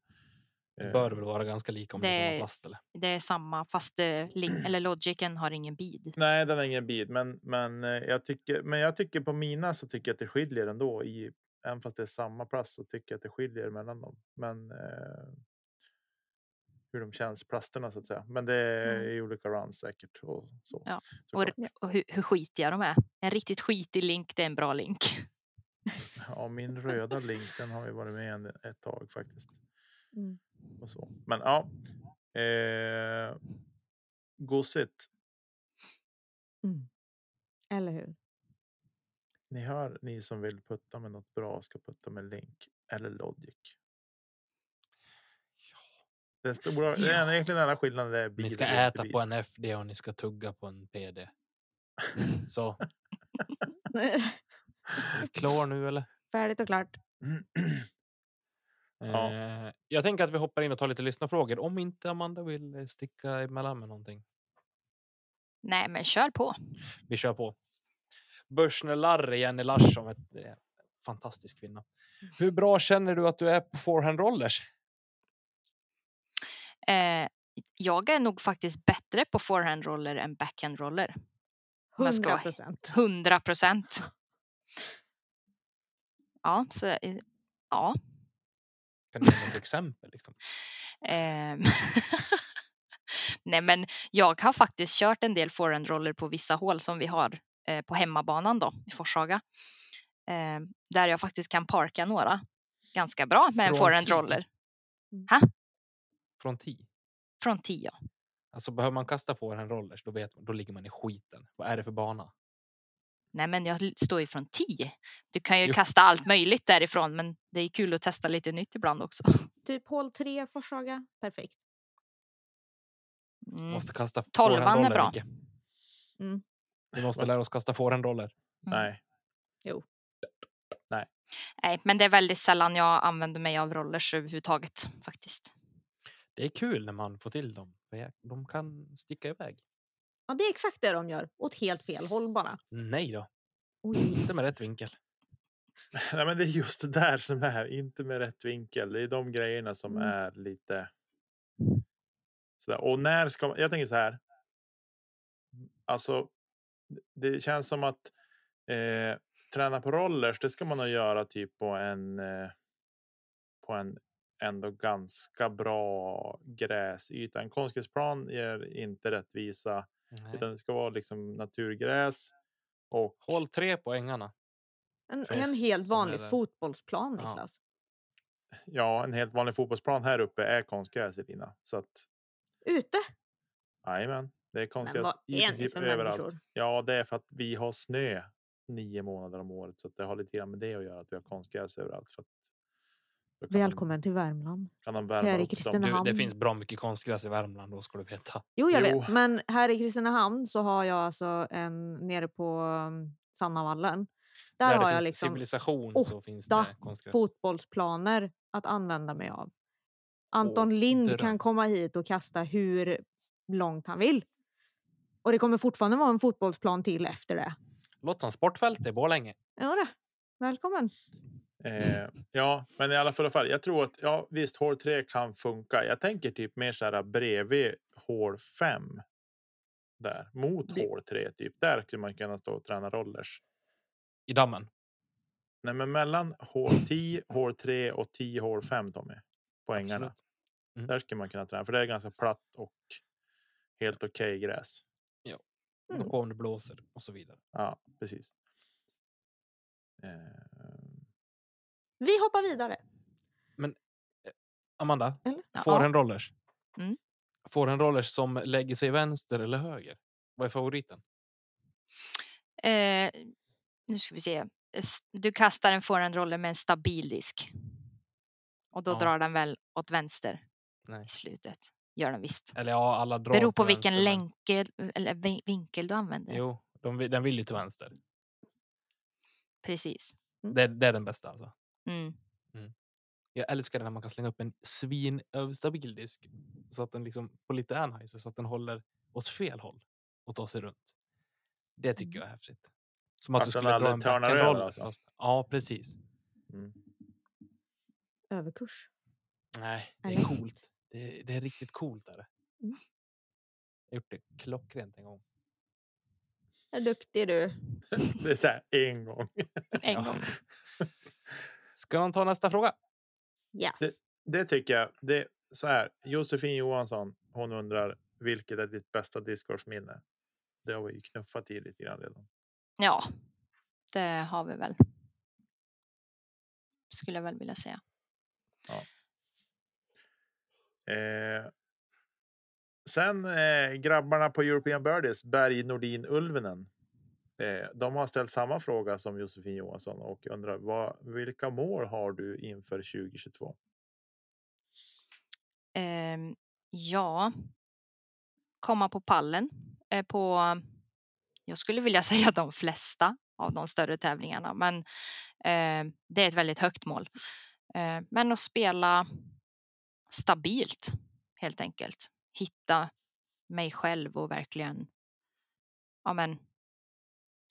Det
eh,
bör väl vara ganska lika om det, är
Det-
samma plast eller?
Det är samma fast det, lin- [CLEARS THROAT] eller Logicen har ingen bid.
Nej, den har ingen bid, men, men, eh, jag tycker, men jag tycker på mina så tycker jag att det skiljer ändå. I, även fast det är samma plast så tycker jag att det skiljer mellan dem. Men eh, hur de känns, plasterna så att säga. Men det är
Mm.
i olika runs säkert. Och så,
Ja, Och, och hur, hur skitiga de är. En riktigt skitig link, det är en bra link.
Ja, min röda link den har ju varit med en, ett tag faktiskt.
Mm.
Och så. Men ja. Eh, gosigt.
Mm. Eller hur?
Ni hör ni som vill putta med något bra ska putta med link eller logic. Den stora, [LAUGHS] det är egentligen den enda skillnaden är bil
Ni ska äta
bil.
på en FD och ni ska tugga på en PD. [LAUGHS] Så, [LAUGHS] klar nu eller?
Färdigt och klart. [CLEARS THROAT] [CLEARS THROAT]
Ja.
Eh, jag tänker att vi hoppar in och tar lite lyssnarfrågor. Om inte Amanda vill eh, sticka emellan med någonting.
Nej, men kör på.
Vi kör på. Börsne Larry, Jenny Larsson, ett, eh, fantastisk kvinna. Hur bra känner du att du är på forehand rollers?
Eh, jag är nog faktiskt bättre på forehand roller än backhand roller. Om jag ska
100
vara
procent.
100 procent. Ja, så ja.
Kan du ge något exempel? Liksom?
Ehm. [LAUGHS] Nej, men jag har faktiskt kört en del forehand roller på vissa hål som vi har eh, på hemmabanan då i Forshaga. Eh, där jag faktiskt kan parka några ganska bra med en
Från
forehand
tee?
roller
Från 10?
från 10.
Alltså behöver man kasta forehand rollers, då, vet man, då ligger man i skiten. Vad är det för bana?
Nej, men jag står ju från 10. Du kan ju
Jo.
kasta allt möjligt därifrån, men det är kul att testa lite nytt ibland också. [LAUGHS]
Typ hål 3 Forshaga. Perfekt.
Mm.
Måste kasta
Tolvan är bra.
Mm.
Vi måste lära oss kasta forehand-roller.
Nej.
Nej, men det är väldigt sällan jag använder mig av rollers överhuvudtaget faktiskt.
Det är kul när man får till dem. De kan sticka iväg.
Ja, det är exakt det de gör. Åt helt fel håll bara.
Nej då,
Oj.
inte med rätt vinkel. [LAUGHS]
Nej, men det är just det där som är inte med rätt vinkel. Det är de grejerna som
Mm.
är lite. Sådär. Och när ska man? Jag tänker så här. Alltså, det känns som att eh, träna på rollers. Det ska man nog göra typ på en. Eh, på en ändå ganska bra gräsyta. En konstgräsplan ger inte rättvisa
Nej.
utan det ska vara liksom naturgräs. Och
Håll tre på ängarna.
En, en helt vanlig
det.
fotbollsplan,
Ja.
Niklas.
ja, en helt vanlig fotbollsplan här uppe är konstgräs Elina. Så att
Ute.
Jajamän, det är konstgräs i princip överallt.
människor?
Ja, det är för att vi har snö nio månader om året så att det har lite grann med det att göra att vi har konstgräs överallt. För att
Välkommen till Värmland.
Kan de
Här i. Kristinehamn.
Du, det finns bra mycket konstgräs i Värmland då ska du veta.
Jo, jag
Jo.
vet. Men här i Kristinehamn så har jag alltså en nere på um, Sannavallen. Där,
Där
har jag
finns
liksom
civilisation så finns
åtta
det konstgräs.
fotbollsplaner att använda mig av. Anton Lind
dröm.
kan komma hit och kasta hur långt han vill. Och det kommer fortfarande vara en fotbollsplan till efter det.
Lottan sportfält i Borlänge.
Ja, det. Välkommen.
Eh, ja, men i alla fall, jag tror att ja, visst, hål 3 kan funka. Jag tänker typ mer så här bredvid hål 5. Där mot
Det-
hål 3 typ. Där skulle man kunna stå och träna rollers.
I dammen.
Nej, men mellan hål 10, hål 3 och 10 hål 5 Tommy. Poängarna.
Absolut. Mm.
Där skulle man kunna träna för det är ganska platt och helt okej gräs.
Mm.
På om det blåser och så vidare.
Ja, precis. Eh,
Vi hoppar vidare.
Amanda,
Eller?
Ja.
får en rollers.
Mm.
Får en rollers som lägger sig vänster eller höger. Vad är favoriten?
Eh, nu ska vi se. Du kastar en forehandroller med en stabil disk. Och då
Ja.
drar den väl åt vänster
Nej.
i slutet. Gör den visst.
Eller ja, alla drar
Beror på vilken
vänster, men-
länkel, eller vin- vinkel du använder.
Jo, de, den vill ju till vänster.
Precis.
Det, det är den bästa alltså.
Mm.
Jag älskar det när man kan slänga upp en svinstabil disk så att den liksom på lite Anheuser så att den håller åt fel håll och tar sig runt. Det tycker jag är häftigt. Som att
Att
du skulle dra en
törnar
backhand
över
roller.
alltså?
Ja, precis.
mm.
Överkurs.
Nej, det är coolt. Det, det är riktigt coolt. Är det.
Mm.
Jag har gjort det klockrent en gång.
Är duktig du. [LAUGHS]
Det är så här en gång.
En [LAUGHS]
Ja.
gång.
Ska någon ta nästa fråga?
Yes.
Det tycker jag. Det så här. Josefin Johansson. Hon undrar vilket är ditt bästa discgolfminne? Det har vi ju knuffat i lite grann redan.
Ja, det har vi väl. Skulle jag väl vilja säga.
Eh, sen eh, grabbarna på European Birdies, Berg Nordin Ulvenen. Eh, de har ställt samma fråga som Josefin Johansson och undrar vad, vilka mål har du inför 2022?
Eh, ja, komma på pallen eh, på, jag skulle vilja [LAUGHS] säga de flesta av de större tävlingarna, men eh, det är ett väldigt högt mål. Eh, men att spela stabilt helt enkelt. Hitta mig själv och verkligen ja, men,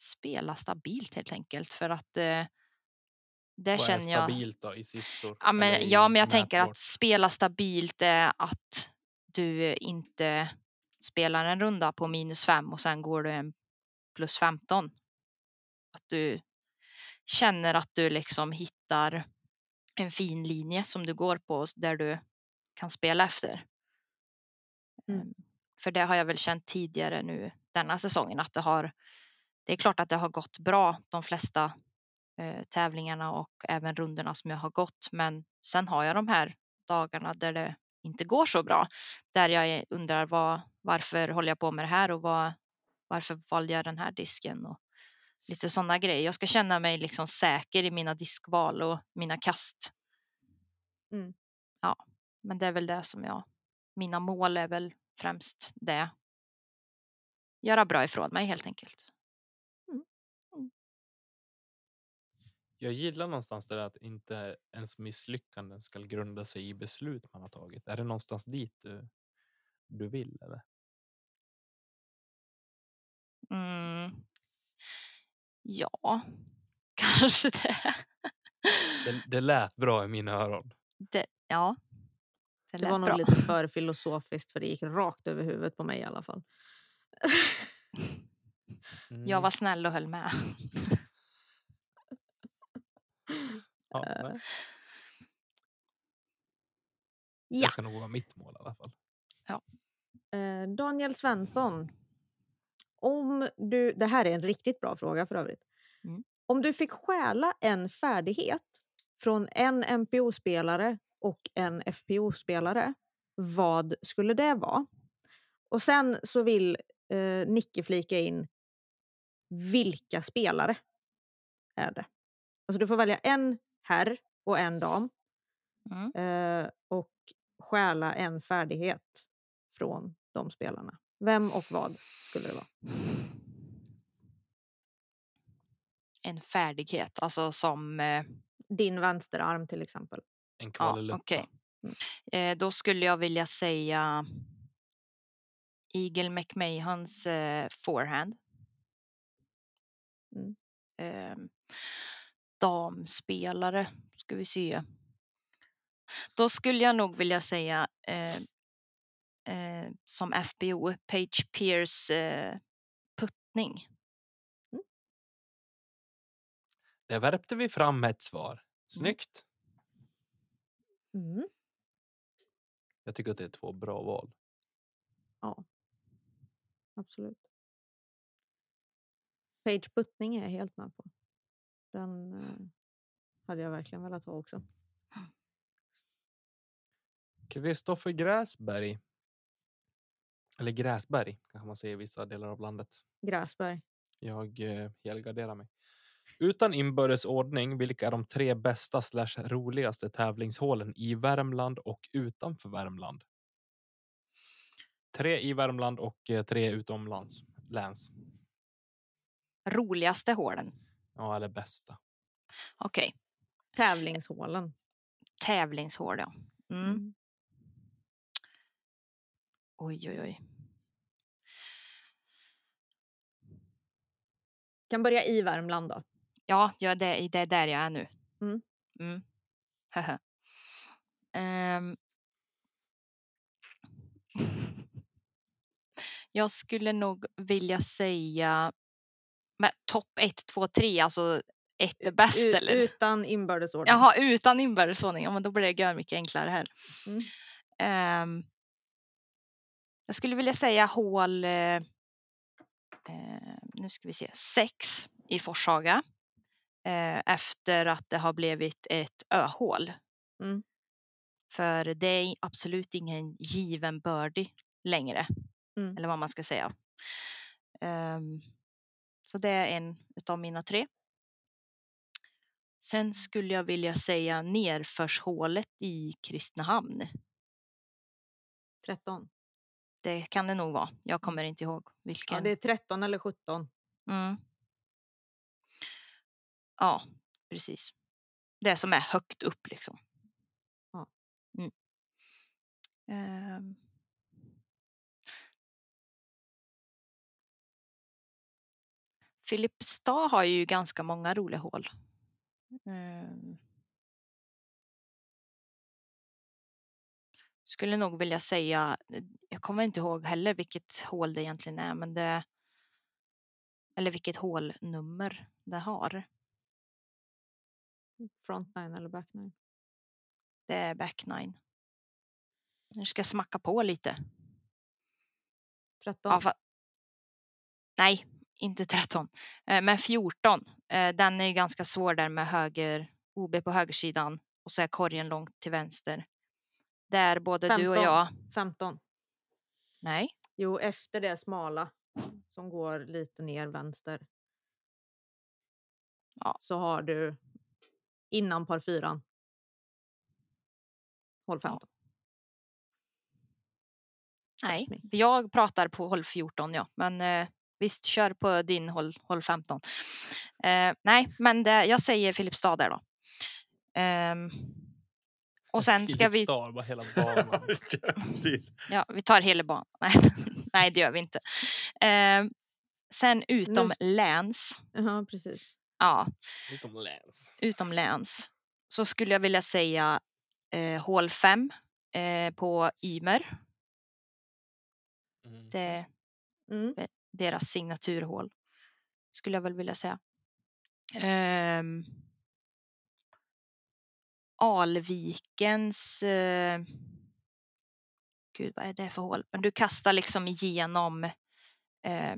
spela stabilt helt enkelt för att eh, det
Vad är
känner jag.
stabilt då i siffror?
Ja men, ja, men jag tänker att spela stabilt är att du inte spelar en runda på minus fem och sen går du en plus 15. Att du känner att du liksom hittar en fin linje som du går på där du kan spela efter.
Mm.
Ehm, För det har jag väl känt tidigare nu denna säsongen att det har. Det är klart att det har gått bra de flesta eh, tävlingarna och även rundorna som jag har gått. Men sen har jag de här dagarna där det inte går så bra. Där jag undrar vad, varför håller jag på med det här och vad, varför valde jag den här disken och lite sådana grejer. Jag ska känna mig liksom säker i mina diskval och mina kast.
Mm.
Ja, men det är väl det som jag, mina mål är väl främst det. Göra bra ifrån mig helt enkelt.
Jag gillar någonstans det där att inte ens misslyckanden ska grunda sig i beslut man har tagit. Är det någonstans dit du, du vill? Eller?
Mm. Ja, [LAUGHS] kanske det.
Det, det lät bra i mina öron.
det ja, det,
Det var nog
bra.
lite [LAUGHS] för filosofiskt för det gick rakt över huvudet på mig i alla fall.
Mm.
Jag var snäll och höll med.
Ja,
eh. Ja.
Det ska nog vara mitt mål i alla fall.
Eh, Daniel Svensson. Om du, det här är en riktigt bra fråga för övrigt.
Mm.
Om du fick stjäla en färdighet från en MPO-spelare och en FPO-spelare, vad skulle det vara? Och sen så vill eh, Nicke flika in vilka spelare är det? Alltså du får välja en herr och en dam.
Mm.
eh, och stjäla en färdighet från de spelarna. Vem och vad skulle det vara?
En färdighet, alltså som... Eh,
Din vänsterarm till exempel.
En
ja,
kvalilutta.
okej.
Mm.
Eh, då skulle jag vilja säga Eagle McMahons eh, forehand.
Mm.
Damspelare, ska vi se. Då skulle jag nog vilja säga eh, eh, som FBO, Page Pierce eh, puttning.
Där värpte vi fram ett svar. Snyggt.
Mm.
Jag tycker att det är två bra val.
Ja, absolut. Page puttning är jag helt med på. Den eh, hade jag verkligen velat ha också.
Kristoffer Gräsberg. Eller Gräsberg kanske man säger i vissa delar av landet.
Gräsberg.
Jag eh, helgarderar mig. Utan inbördes ordning, vilka är de tre bästa slash roligaste tävlingshålen i Värmland och utanför Värmland? Tre i Värmland och eh, tre utomlands. Läns.
Roligaste hålen.
Ja, eller bästa.
Okej,
Tävlingshålen.
tävlingshål ja. Mm.
Mm.
Oj, oj, oj.
Kan börja i Värmland då.
Ja, ja det, det är där jag är nu.
Mm.
Mm. Ehm. [LAUGHS] jag skulle nog vilja säga med topp 1, 2, 3, alltså ett är bäst
U-
eller?
Utan inbördes ordning.
Jaha, utan inbördesordning. Ja, men då blir det gör mycket enklare här.
Mm.
Ehm, jag skulle vilja säga hål, eh, nu ska vi se, sex i Forshaga. Eh, efter att det har blivit ett öhål.
Mm.
För det är absolut ingen given birdie längre.
Mm.
Eller vad man ska säga. Ehm, så det är en av mina tre. Sen skulle jag vilja säga nerförshålet i Kristinehamn.
13.
Det kan det nog vara. Jag kommer inte ihåg vilken.
Ja, det är 13 eller 17.
mm. ja precis. Det som är högt upp liksom.
Ja.
Mm. Ehm. Filipstad har ju ganska många roliga hål. Ehm. Skulle nog vilja säga, jag kommer inte ihåg heller vilket hål det egentligen är, men det eller vilket hålnummer det har.
Front nine eller back nine.
Det är back nine. Nu ska jag smacka på lite.
13.
Ja, Nej, inte 13, eh, men 14. Eh, Den är ju ganska svår där med höger OB på högersidan och så är korgen långt till vänster. Där både du och
15.
jag.
15.
Nej,
Jo, efter det smala som går lite ner vänster.
Ja.
Så har du innan par fyran. Håll 15.
nej.
me.
Jag pratar på håll 14, ja, men eh, visst, kör på din håll, håll 15. Eh, nej, men det, jag säger Filipstad där då. Ehm, och sen ska vi,
Filipstad, bara hela banan. [LAUGHS] [LAUGHS]
Ja, Precis.
ja, vi tar hela banan. [LAUGHS] Nej, nej, det gör vi inte. Ehm, sen utom
Nu-
läns,
Ja, precis.
ja,
Utomlands.
utom läns, så skulle jag vilja säga eh, hål 5 eh, på Ymer.
Mm.
Det
Mm
deras signaturhål. Skulle jag väl vilja säga. Ehm, Alvikens eh, Gud, vad är det för hål? Men du kastar liksom igenom eh,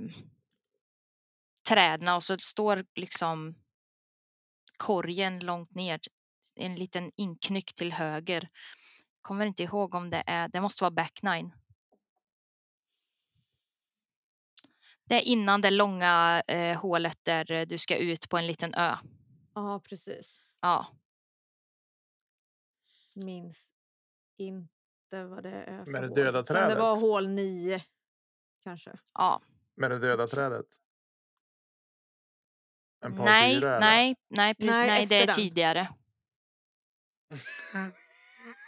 träden och så står liksom korgen långt ner. En liten inknyck till höger. Kommer inte ihåg om det är, det måste vara back nine. Det är innan det långa eh, hålet där eh, du ska ut på en liten ö.
Ja, precis.
Ja,
Minns inte vad det är för
Med det
hål.
döda
Men det var
trädet?
hål nio. Kanske.
Ja,
Med det döda trädet? En par
nej,
fyra,
nej, nej, precis,
Nej,
nej, det är
den.
tidigare. [LAUGHS] [LAUGHS]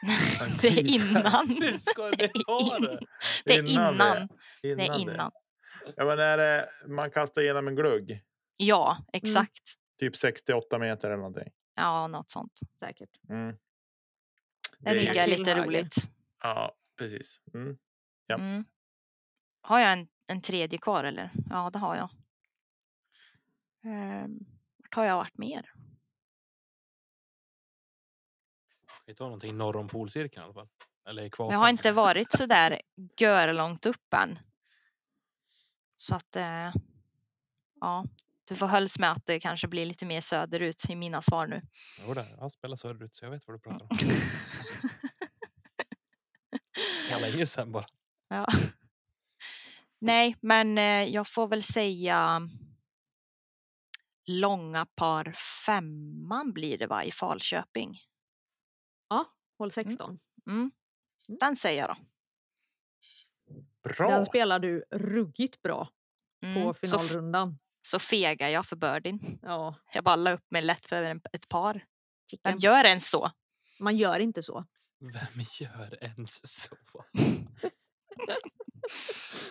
[LAUGHS] det är innan.
Hur ska ni ha det?
Det är
Innan
innan.
det.
Det är innan.
Ja, men är det, man kastar igenom en glugg,
Ja, exakt.
typ 68 meter eller någonting.
Ja, något sånt.
Säkert.
Mm.
Det
är-
tycker jag är lite
höger.
roligt.
Ja, precis. Mm. Ja.
Mm. Har jag en, en tredje kvar eller? Ja, det har jag. Um, vart har jag varit mer?
Vi tar någonting norr om polcirkeln i alla fall. Eller i
Jag har inte varit så där gör långt upp än. Så att eh, ja, du får hölls med att det kanske blir lite mer söderut i mina svar nu.
Jo, där. Jag spelar söderut så jag vet vad du pratar om. Det länge sedan bara.
Ja. Nej, men eh, jag får väl säga långa par femman blir det va i Falköping.
Hål 16.
Mm. Den säger jag då.
Bra!
Den spelar du ruggigt bra
Mm.
på
Så,
finalrundan.
så fegar jag för birdien.
Ja,
Jag bara la upp mig lätt för en, ett par.
Chicken.
gör ens så?
Man gör inte så.
Vem gör ens så? [LAUGHS]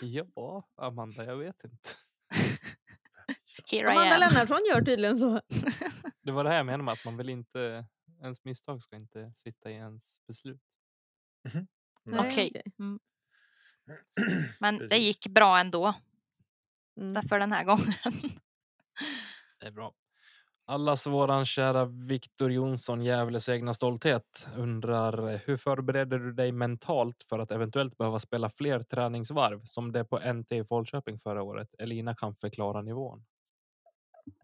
ja, Amanda, jag vet inte. [LAUGHS]
Here
Amanda
am.
Lennartsson gör tydligen så. [LAUGHS]
Det var det här jag menade med att man vill inte, ens misstag ska inte sitta i ens beslut.
Nej,
Okej. Mm. [CLEARS THROAT] Men det
Precis.
gick bra ändå
Mm.
för den här gången. [LAUGHS]
Det är bra. Allas våran kära Viktor Jonsson, Gävles egna stolthet, undrar hur förbereder du dig mentalt för att eventuellt behöva spela fler träningsvarv som det på NT i Falköping förra året? Elina kan förklara nivån.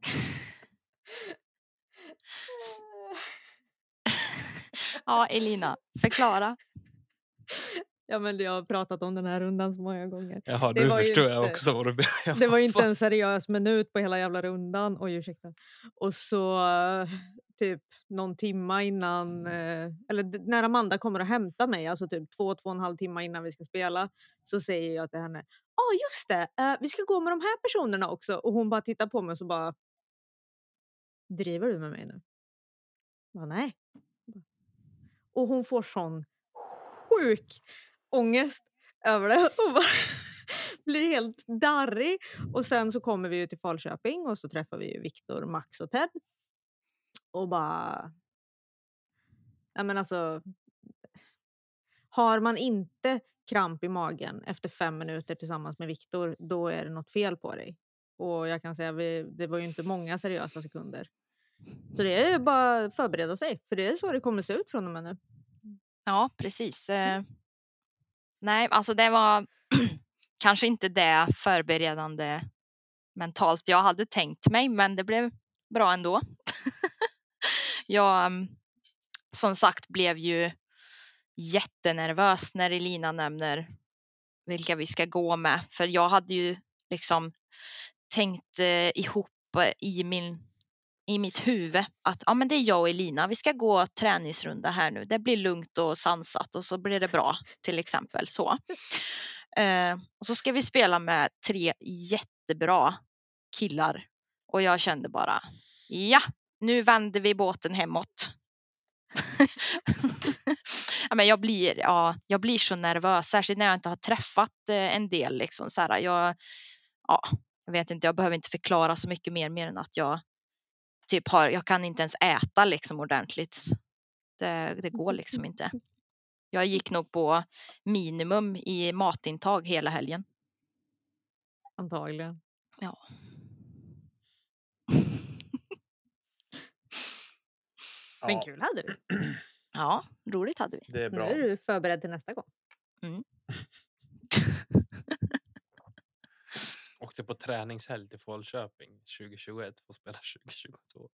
[LAUGHS] [LAUGHS]
ja, Elina, förklara.
Ja, men jag har pratat om den här rundan så många gånger.
Jaha,
Det
nu förstår jag
inte-
också vad du menar. [LAUGHS]
Det var inte en seriös minut på hela jävla rundan. Oj, ursäkta. Och så typ någon timma innan, eh, eller när Amanda kommer och hämtar mig, alltså typ två, två och en halv timme innan vi ska spela, så säger jag till henne, ja ah, just det, eh, vi ska gå med de här personerna också. Och hon bara tittar på mig och så bara, driver du med mig nu? Jag bara, nej. Och hon får sån sjuk ångest över det [LAUGHS] och bara blir helt darrig. Och sen så kommer vi ju till Falköping och så träffar vi ju Viktor, Max och Ted. Och bara... Ja men alltså... Har man inte kramp i magen efter fem minuter tillsammans med Viktor, då är det något fel på dig. Och jag kan säga, vi, det var ju inte många seriösa sekunder. Så det är ju bara att förbereda sig, för det är så det kommer se ut från och med nu.
Ja, precis. Eh, nej, alltså det var [CLEARS THROAT] kanske inte det förberedande mentalt jag hade tänkt mig, men det blev bra ändå. [LAUGHS] jag mm, som sagt blev ju jättenervös när Elina nämner vilka vi ska gå med, för jag hade ju liksom tänkt eh, ihop eh, i min i mitt huvud att ja, men det är jag och Elina. Vi ska gå träningsrunda här nu. Det blir lugnt och sansat och så blir det bra till exempel så. Eh, och så ska vi spela med tre jättebra killar och jag kände bara ja, nu vänder vi båten hemåt. [LAUGHS] ja, men jag, blir, ja, jag blir så nervös, särskilt när jag inte har träffat eh, en del. Liksom, så här, jag, ja, jag vet inte, jag behöver inte förklara så mycket mer, mer än att jag typ har, jag kan inte ens äta liksom ordentligt. Det, det går liksom inte. Jag gick nog på minimum i matintag hela helgen.
Antagligen.
Ja. [LAUGHS]
Men kul hade du.
Ja, roligt hade vi.
det är
Nu
bra.
är du förberedd till nästa gång. [LAUGHS]
Åkte på träningshelg till Falköping 2021 för att spela [LAUGHS] 2022.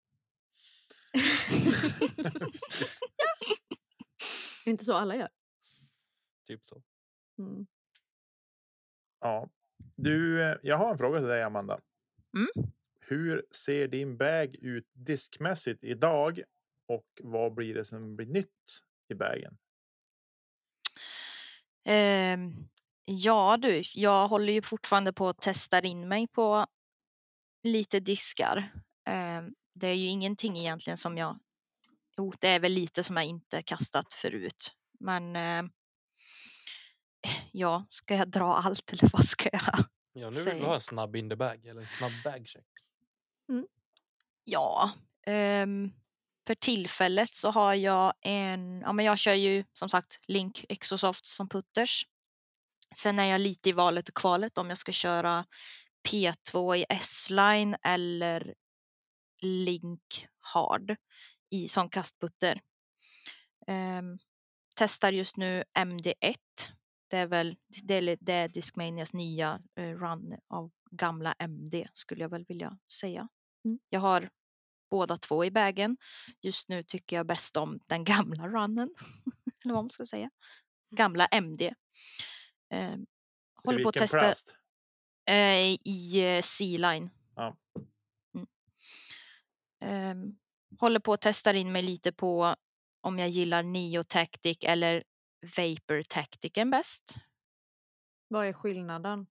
[LAUGHS]
Precis.
Det är inte så alla gör.
Typ så.
Mm.
Ja. Du, eh, jag har en fråga till dig, Amanda.
Mm.
Hur ser din bag ut diskmässigt idag? Och vad blir det som blir nytt i bagen?
Ehm, ja du, jag håller ju fortfarande på att testa in mig på lite diskar. Ehm, det är ju ingenting egentligen som jag, jo det är väl lite som jag inte kastat förut. Men eh, [LAUGHS] ja, ska jag dra allt eller [LAUGHS] vad ska jag?
Ja, nu vill vi ha en snabb in the bag eller en snabb bag check.
Ja, ehm, för tillfället så har jag en, ja men jag kör ju som sagt Link Exosoft som putters. Sen är jag lite i valet och kvalet om jag ska köra P2 i S-line eller Link Hard i som kastputter. Ehm, testar just nu MD1. Det är väl det är, det är Discmanias nya eh, run av gamla MD skulle jag väl vilja säga.
Mm.
Jag har båda två i bagen. Just nu tycker jag bäst om den [LAUGHS] gamla runnen. Eller vad man ska säga. Gamla MD. Eh, håller på att testa
plast?
eh, i eh, C-line.
Ja.
Mm. Ehm, håller på att testa in mig lite på om jag gillar Neo Tactic eller Vapor Tacticen bäst.
Vad är skillnaden?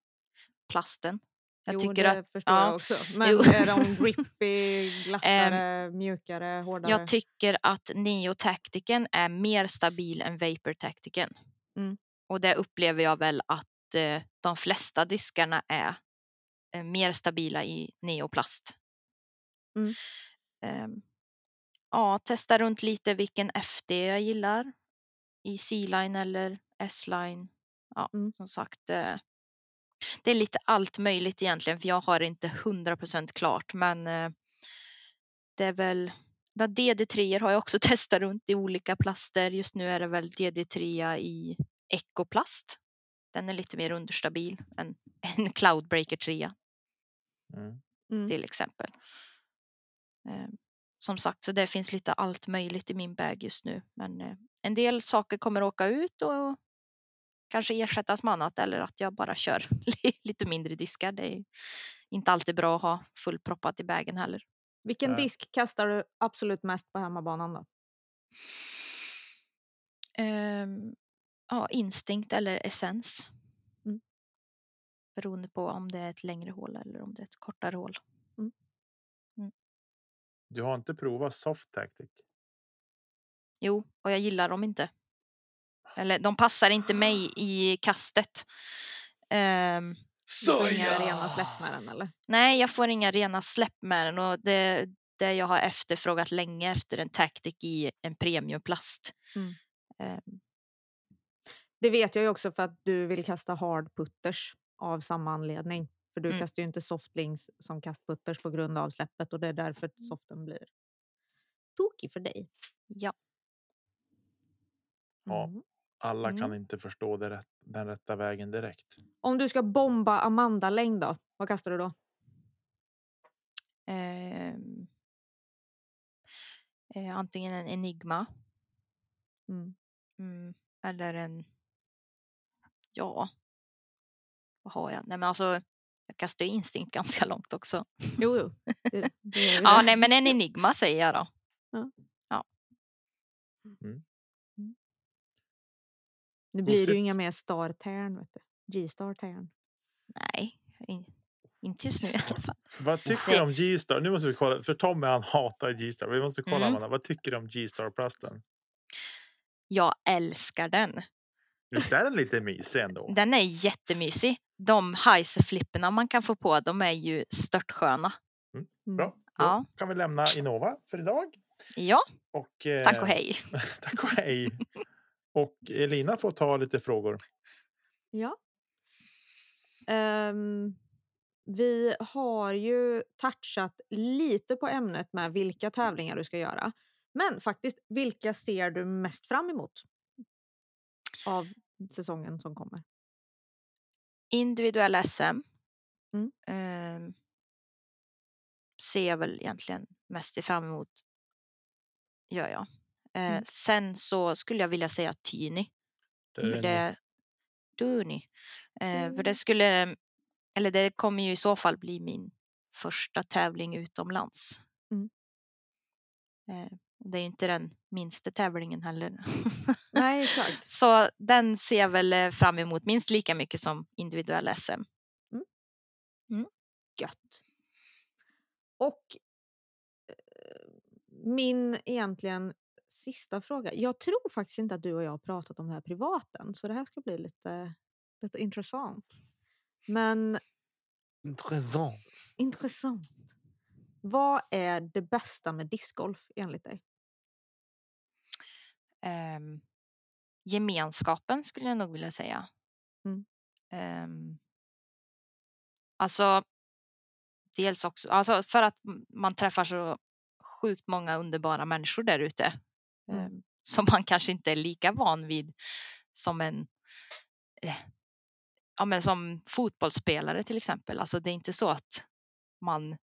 Plasten. Jag
jo,
tycker
det
att
förstår
ja,
jag också. Men
jo.
är de [LAUGHS] grippy, glattare, mjukare, hårdare?
jag tycker att Neo Tacticen är mer stabil än Vapor Tacticen.
Mm.
Och det upplever jag väl att eh, de flesta diskarna är eh, mer stabila i neoplast.
Mm.
Ehm, ja, testa runt lite vilken FD jag gillar i C-line eller S-line. Ja,
Mm.
som sagt. Eh, det är lite allt möjligt egentligen, för jag har inte 100% klart, men det är väl Ja, DD3 har jag också [LAUGHS] testat runt i olika plaster. Just nu är det väl DD3 i ekoplast. Den är lite mer understabil än [LAUGHS] en Cloudbreaker 3
Mm.
Mm.
till exempel. Eh, Som sagt, så det finns lite allt möjligt i min bag just nu. Men eh, en del saker kommer åka ut och kanske ersättas med annat eller att jag bara kör [LAUGHS] lite mindre diskar. Det är inte alltid bra att ha fullproppat i bagen heller.
Vilken disk kastar du absolut mest på hemmabanan då?
Ehm, ja, instinkt eller essens.
Mm.
Beroende på om det är ett längre hål eller om det är ett kortare hål.
Du har inte provat soft tactic?
Jo, och jag gillar dem inte. Eller de passar inte mig i kastet. Ehm,
Du får inga rena släpp med den eller? [LAUGHS]
nej, jag får inga rena släpp med den och det det jag har efterfrågat länge efter en Tactic i en premiumplast.
Mm.
Ehm,
Det vet jag ju också för att du vill kasta hard putters av samma anledning. För du
Mm.
kastar ju inte softlinks som kastputters på grund av släppet och det är därför soften blir tokig för dig.
ja,
Ja.
Mm.
Alla kan
Mm.
inte förstå det rätt, den rätta vägen direkt.
Om du ska bomba Amanda-längd då, vad kastar du då?
ehm, eh, antingen en Enigma
Mm.
Mm, eller en... Ja. Vad har jag? Nej men alltså. Jag kastar instinkt [LAUGHS] ganska långt också.
Jo, jo. Det, det
Ja, nej men en [LAUGHS] enigma säger jag då.
Nu blir det ju inga mer star-tärn, vet du. G-star-tärn.
Nej, in, inte just nu i alla fall.
Vad [LAUGHS] tycker du om G-star? Nu måste vi kolla, för Tommy han hatar G-star. Vi måste kolla
Mm.
Amanda, vad tycker du om G-star-plasten?
Jag älskar den.
Visst är den lite mysig ändå?
Den är jättemysig. De Heiser-flipperna man kan få på, de är ju störtsköna.
Mm.
Bra, då
Ja.
kan vi lämna Innova för idag.
Ja,
Och, eh,
tack och hej. [LAUGHS] [LAUGHS]
tack och hej. Och Elina får ta lite frågor.
Ja. Ehm, vi har ju touchat lite på ämnet med vilka tävlingar du ska göra. Men faktiskt, vilka ser du mest fram emot? Av säsongen som kommer.
Individuella SM.
Mm.
ehm, ser jag väl egentligen mest fram emot. Gör jag. Eh,
Mm.
Sen så skulle jag vilja säga Tyni. För det, Duni. Eh, för det skulle, eller det kommer ju i så fall bli min första tävling utomlands.
Mm.
Eh, det är ju inte den minsta tävlingen heller.
Nej, [LAUGHS] exakt.
Så den ser jag väl eh, fram emot minst lika mycket som individuell SM.
Gött. Och eh, min egentligen sista fråga. Jag tror faktiskt inte att du och jag har pratat om det här privaten, så det här ska bli lite, lite intressant. Men
Intressant.
intressant. Vad är det bästa med discgolf enligt dig?
Ehm, gemenskapen skulle jag nog vilja säga.
Mm.
Ehm, alltså, dels också, alltså för att man träffar så sjukt många underbara människor där ute
Mm.
ehm, [LAUGHS] som man kanske inte är lika van vid som en eh, ja, men som fotbollsspelare till exempel. Alltså det är inte så att man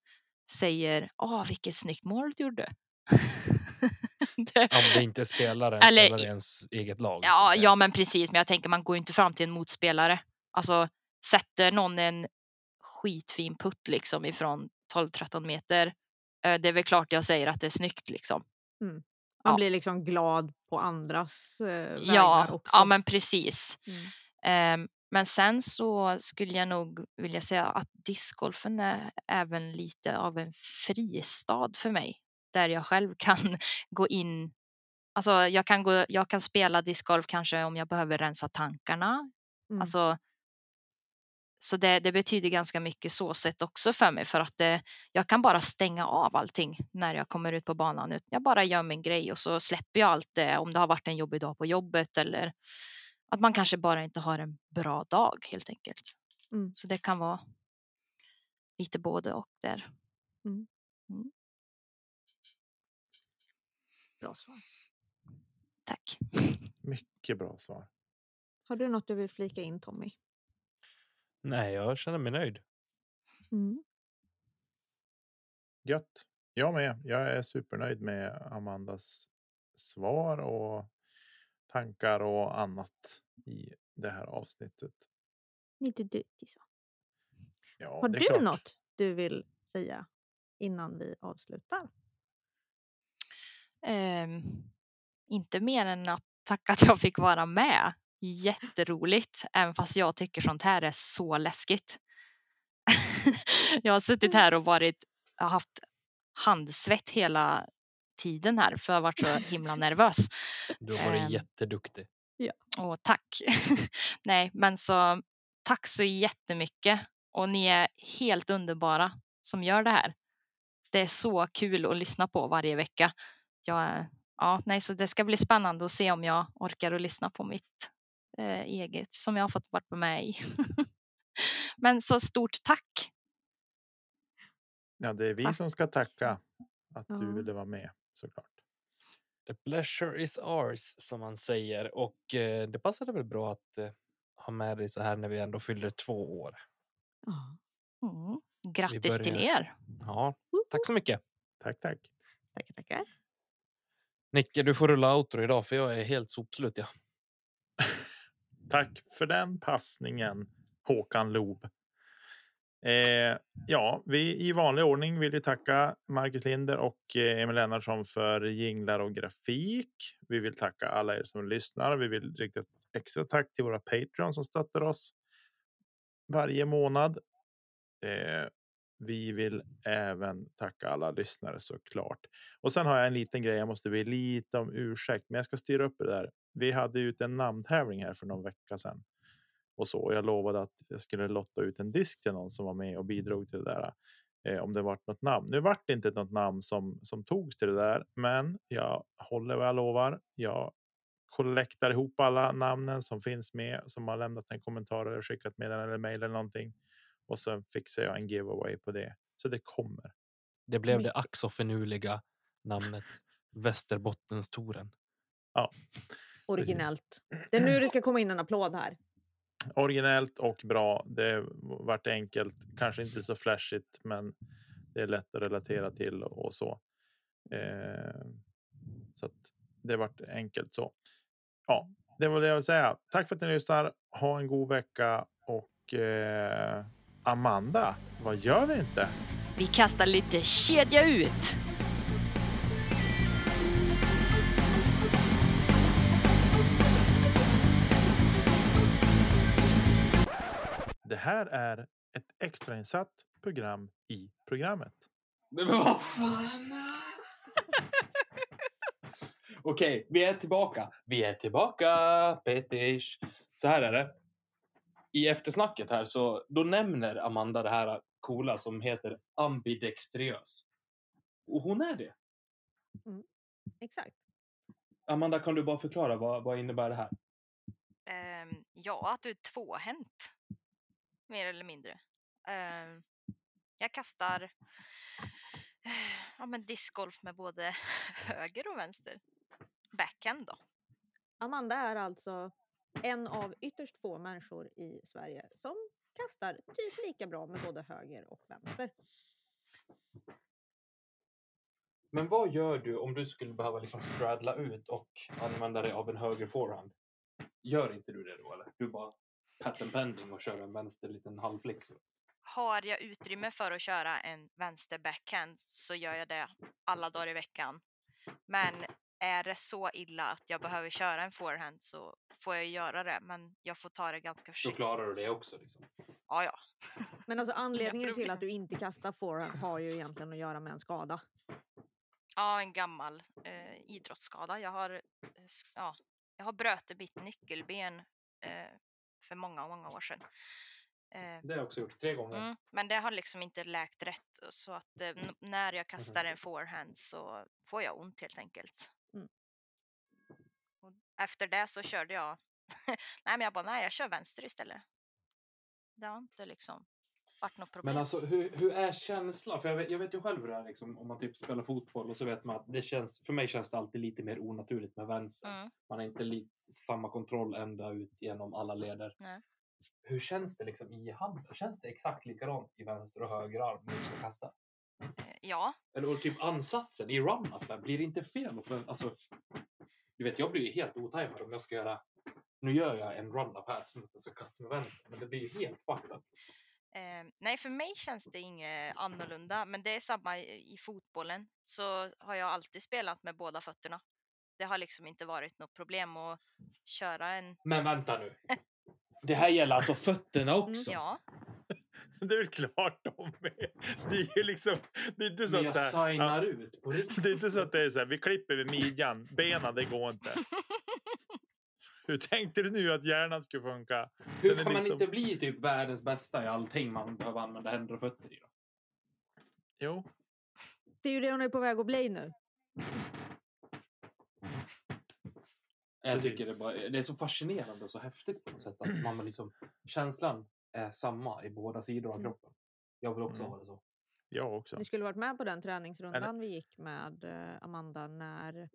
säger åh vilket snyggt mål du gjorde. [LAUGHS] [LAUGHS] det,
Om det inte är spelaren,
Eller-
spelar i ens eget lag.
Ja, ja, men precis. Men jag tänker man går ju inte fram till en motspelare. Alltså sätter någon en skitfin putt liksom ifrån 12-13 meter. eh, Det är väl klart jag säger att det är snyggt liksom.
Man
Ja.
blir liksom glad på andras eh, vägnar
Ja,
också.
ja, men precis.
Mm.
Ehm, Men sen så skulle jag nog vilja säga att discgolfen är även lite av en fristad för mig. Där jag själv kan [LAUGHS] gå in. Alltså jag kan, gå, jag kan spela discgolf kanske om jag behöver rensa tankarna.
Mm.
Alltså, så det, det betyder ganska mycket så sett också för mig för att det, jag kan bara stänga av allting när jag kommer ut på banan. Jag bara gör min grej och så släpper jag allt det om det har varit en jobbig dag på jobbet eller att man kanske bara inte har en bra dag helt enkelt.
Mm.
Så det kan vara lite både och där.
Bra svar.
Tack.
Mycket bra svar.
Har du något du vill flika in Tommy?
Nej, jag känner mig nöjd.
Mm.
Gött. Jag med. Jag är supernöjd med Amandas svar och tankar och annat i det här avsnittet.
Lite dyrt. så.
Ja,
Har du
klart.
något du vill säga innan vi avslutar?
Ehm, inte mer än att tacka att jag fick vara med. Jätteroligt, även fast jag tycker sånt här är så läskigt. [LAUGHS] jag har suttit här och varit, haft handsvett hela tiden här för jag har varit så himla nervös.
Du har varit
Ehm.
jätteduktig.
Och tack. [LAUGHS] Nej, men så tack så jättemycket. Och ni är helt underbara som gör det här. Det är så kul att lyssna på varje vecka. Jag, ja, nej, så det ska bli spännande att se om jag orkar att lyssna på mitt eh, eget som jag har fått vara med i. [LAUGHS] men så stort tack.
Ja, det är vi
Tack.
som ska tacka att
Ja.
du ville vara med såklart.
The pleasure is ours som man säger och eh, det passade väl bra att eh, ha med dig så här när vi ändå fyller två år.
Mm. Grattis till er.
Ja, tack så mycket.
Tack, tack.
Tackar, tackar.
Nicke, du får rulla outro idag för jag är helt sopslut. Ja.
Tack för den passningen Håkan Loob. Eh, ja, vi i vanlig ordning vill ju tacka Marcus Linder och eh, Emil Lennartsson för jinglar och grafik. Vi vill tacka alla er som lyssnar. Vi vill rikta ett extra tack till våra Patreon som stöttar oss varje månad. Eh, vi vill även tacka alla lyssnare såklart. Och sen har jag en liten grej. Jag måste be lite om ursäkt, men jag ska styra upp det där. Vi hade ut en namntävling här för någon vecka sedan och så. Och jag lovade att jag skulle lotta ut en disk till någon som var med och bidrog till det där. Eh, om det vart något namn. Nu vart det inte något namn som som togs till det där, men jag håller vad jag lovar. Jag kollektar ihop alla namnen som finns med som har lämnat en kommentar eller skickat meddelande eller mejl eller någonting och sen fixar jag en giveaway på det så det kommer.
Det blev det ack så finurliga namnet Västerbottenstoren.
Originellt. Det är nu det ska komma in en applåd här.
Originellt och bra. Det vart enkelt, kanske inte så flashigt, men det är lätt att relatera till och så. Eh, så att det vart enkelt så. Ja, det var det jag vill säga. Tack för att ni lyssnar. Ha en god vecka och eh, Amanda, vad gör vi inte?
Vi kastar lite kedja ut!
Det här är ett extrainsatt program i programmet.
Men vad fan! [LAUGHS] Okej, vi är tillbaka. Vi är tillbaka, Petish. Så här är det. I eftersnacket här så då nämner Amanda det här coola som heter ambidextriös. Och hon är det.
Exakt.
Amanda, kan du bara förklara vad, vad innebär det här?
Ehm, ja, att du är tvåhänt. Mer eller mindre. Ehm, jag kastar eh, ja, men discgolf med både [LAUGHS] höger och vänster. Backhand då.
Amanda är alltså en av ytterst få människor i Sverige som kastar typ lika bra med både höger och vänster.
Men vad gör du om du skulle behöva liksom straddla ut och använda dig av en höger forehand? Gör inte du det då eller? Du bara pattern pending och kör en vänster liten halvflix?
Har jag utrymme för att köra en vänster backhand så gör jag det alla dagar i veckan. Men är det så illa att jag behöver köra en forehand så får jag göra det. Men jag får ta det ganska
Då
försiktigt.
klarar du det också liksom.
Ja, ja.
Men alltså [LAUGHS] anledningen till att du inte kastar forehand har ju egentligen att göra med en skada.
Ja, en gammal eh, idrottsskada. Jag har, eh, ja, jag har brutit mitt nyckelben eh, för många, många år sedan. Eh,
Det har jag också gjort tre gånger.
mm, men det har liksom inte läkt rätt så att eh, när jag kastar en forehand så får jag ont helt enkelt.
Mm.
Efter det så körde jag, [LAUGHS] nej men jag bara nej jag kör vänster istället. Det har inte liksom varit något problem.
Men alltså hur, hur är känslan? För jag vet, jag vet ju själv hur det är liksom, om man typ spelar fotboll och så vet man att det känns, för mig känns det alltid lite mer onaturligt med vänster.
Mm.
Man har inte li, samma kontroll ända ut genom alla leder.
Nej.
Hur känns det liksom i handen? Känns det exakt likadant i vänster och höger arm när du ska kasta?
Eh, Ja,
Eller och typ ansatsen i run-upen, blir det inte fel? Alltså, du vet, jag blir ju helt otajmad om jag ska göra... Nu gör jag en run-up här som att jag ska kasta med vänster, men det blir ju helt fucked.
Eh, nej, för mig känns det inget annorlunda, men det är samma i, i fotbollen. Så har jag alltid spelat med båda fötterna. Det har liksom inte varit något problem att köra en...
Men vänta nu. Det här gäller alltså fötterna också?
Ja,
Det är väl klart de är. Det är ju liksom, det är inte så att
jag
här,
signar ut på riktigt.
det är inte så att det är så här, vi klipper vid midjan, benen det går inte. [LAUGHS] Hur tänkte du nu att hjärnan skulle funka?
Hur
Den är
kan man
liksom-
inte bli typ världens bästa i allting man behöver använda händer och fötter i? Då?
Jo,
Det är ju det hon är på väg att bli nu.
Jag tycker det, bara, det är så fascinerande och så häftigt på något sätt. Att man liksom, känslan är samma i båda sidor av
Mm.
kroppen. Jag vill också
Mm.
ha det så.
jag också.
Ni skulle varit med på den träningsrundan vi gick med eh, Amanda när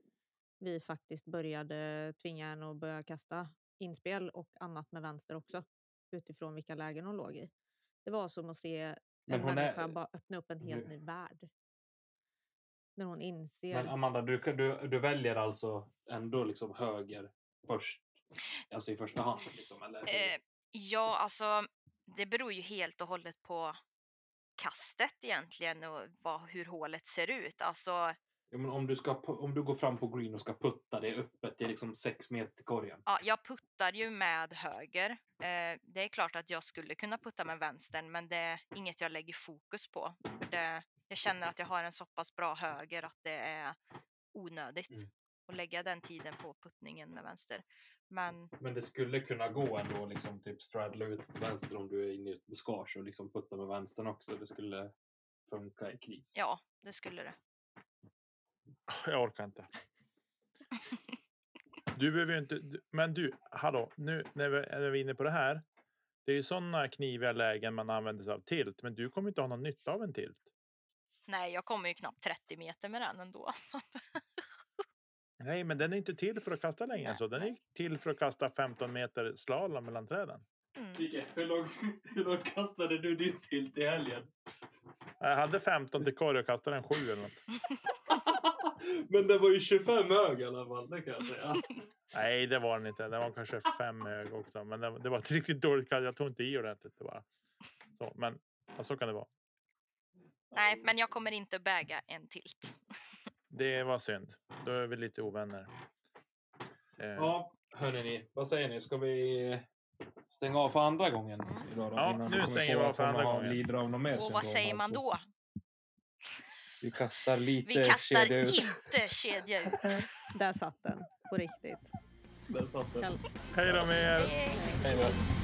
vi faktiskt började tvinga henne att börja kasta inspel och annat med vänster också utifrån vilka lägen hon låg i. Det var som att se
Men
en
hon är-
människa bara öppna upp en helt ny värld. När hon inser.
Men Amanda, du, du, du väljer alltså ändå liksom höger först? Alltså i första hand? Liksom, eller?
eh, ja, alltså det beror ju helt och hållet på kastet egentligen och vad, hur hålet ser ut. Alltså,
Ja, men om, du ska, om du går fram på green och ska putta det öppet till liksom sex meter korgen.
ja, jag puttar ju med höger. Eh, det är klart att jag skulle kunna putta med vänstern, men det är inget jag lägger fokus på. För det, jag känner att jag har en så pass bra höger att det är onödigt
Mm.
att lägga den tiden på puttningen med vänster. Men
Men det skulle kunna gå ändå liksom typ straddla ut till vänster om du är inne i ett buskage och liksom putta med vänstern också. Det skulle funka i kris.
ja, det skulle det.
Jag orkar inte. Du behöver ju inte, men du, hallå, nu när vi, när vi är inne på det här. Det är ju sådana kniviga lägen man använder sig av tilt, men du kommer inte ha någon nytta av en tilt.
Nej, jag kommer ju knappt 30 meter med den ändå. [LAUGHS]
Nej, men den är inte till för att kasta längre än så. Den är till för att kasta 15 meter slalom mellan träden.
Mm.
Hur långt, [LAUGHS] hur långt kastade du din till till helgen?
Jag hade 15 till korg och kastade en 7 eller något. [LAUGHS]
Men det var ju 25 hög i alla fall, det kan jag säga. [LAUGHS]
Nej, det var den inte. Den var kanske fem hög också, men det, det var ett riktigt dåligt kast. Jag tog inte i ordentligt. Det bara. Så, men ja, så kan det vara.
Nej, men jag kommer inte väga en tilt.
Det var synd. Då är vi lite ovänner. Eh,
Ja, hörni ni, vad säger ni? Ska vi stänga av för andra gången. Idag då,
Ja, nu
vi
stänger vi av för andra gången.
lider av mer
Och vad säger man då?
Vi kastar lite
Vi kastar
kedja ut.
inte kedja ut.
Där satt den, på riktigt.
Där satt den.
Hej då med er!
Hej då.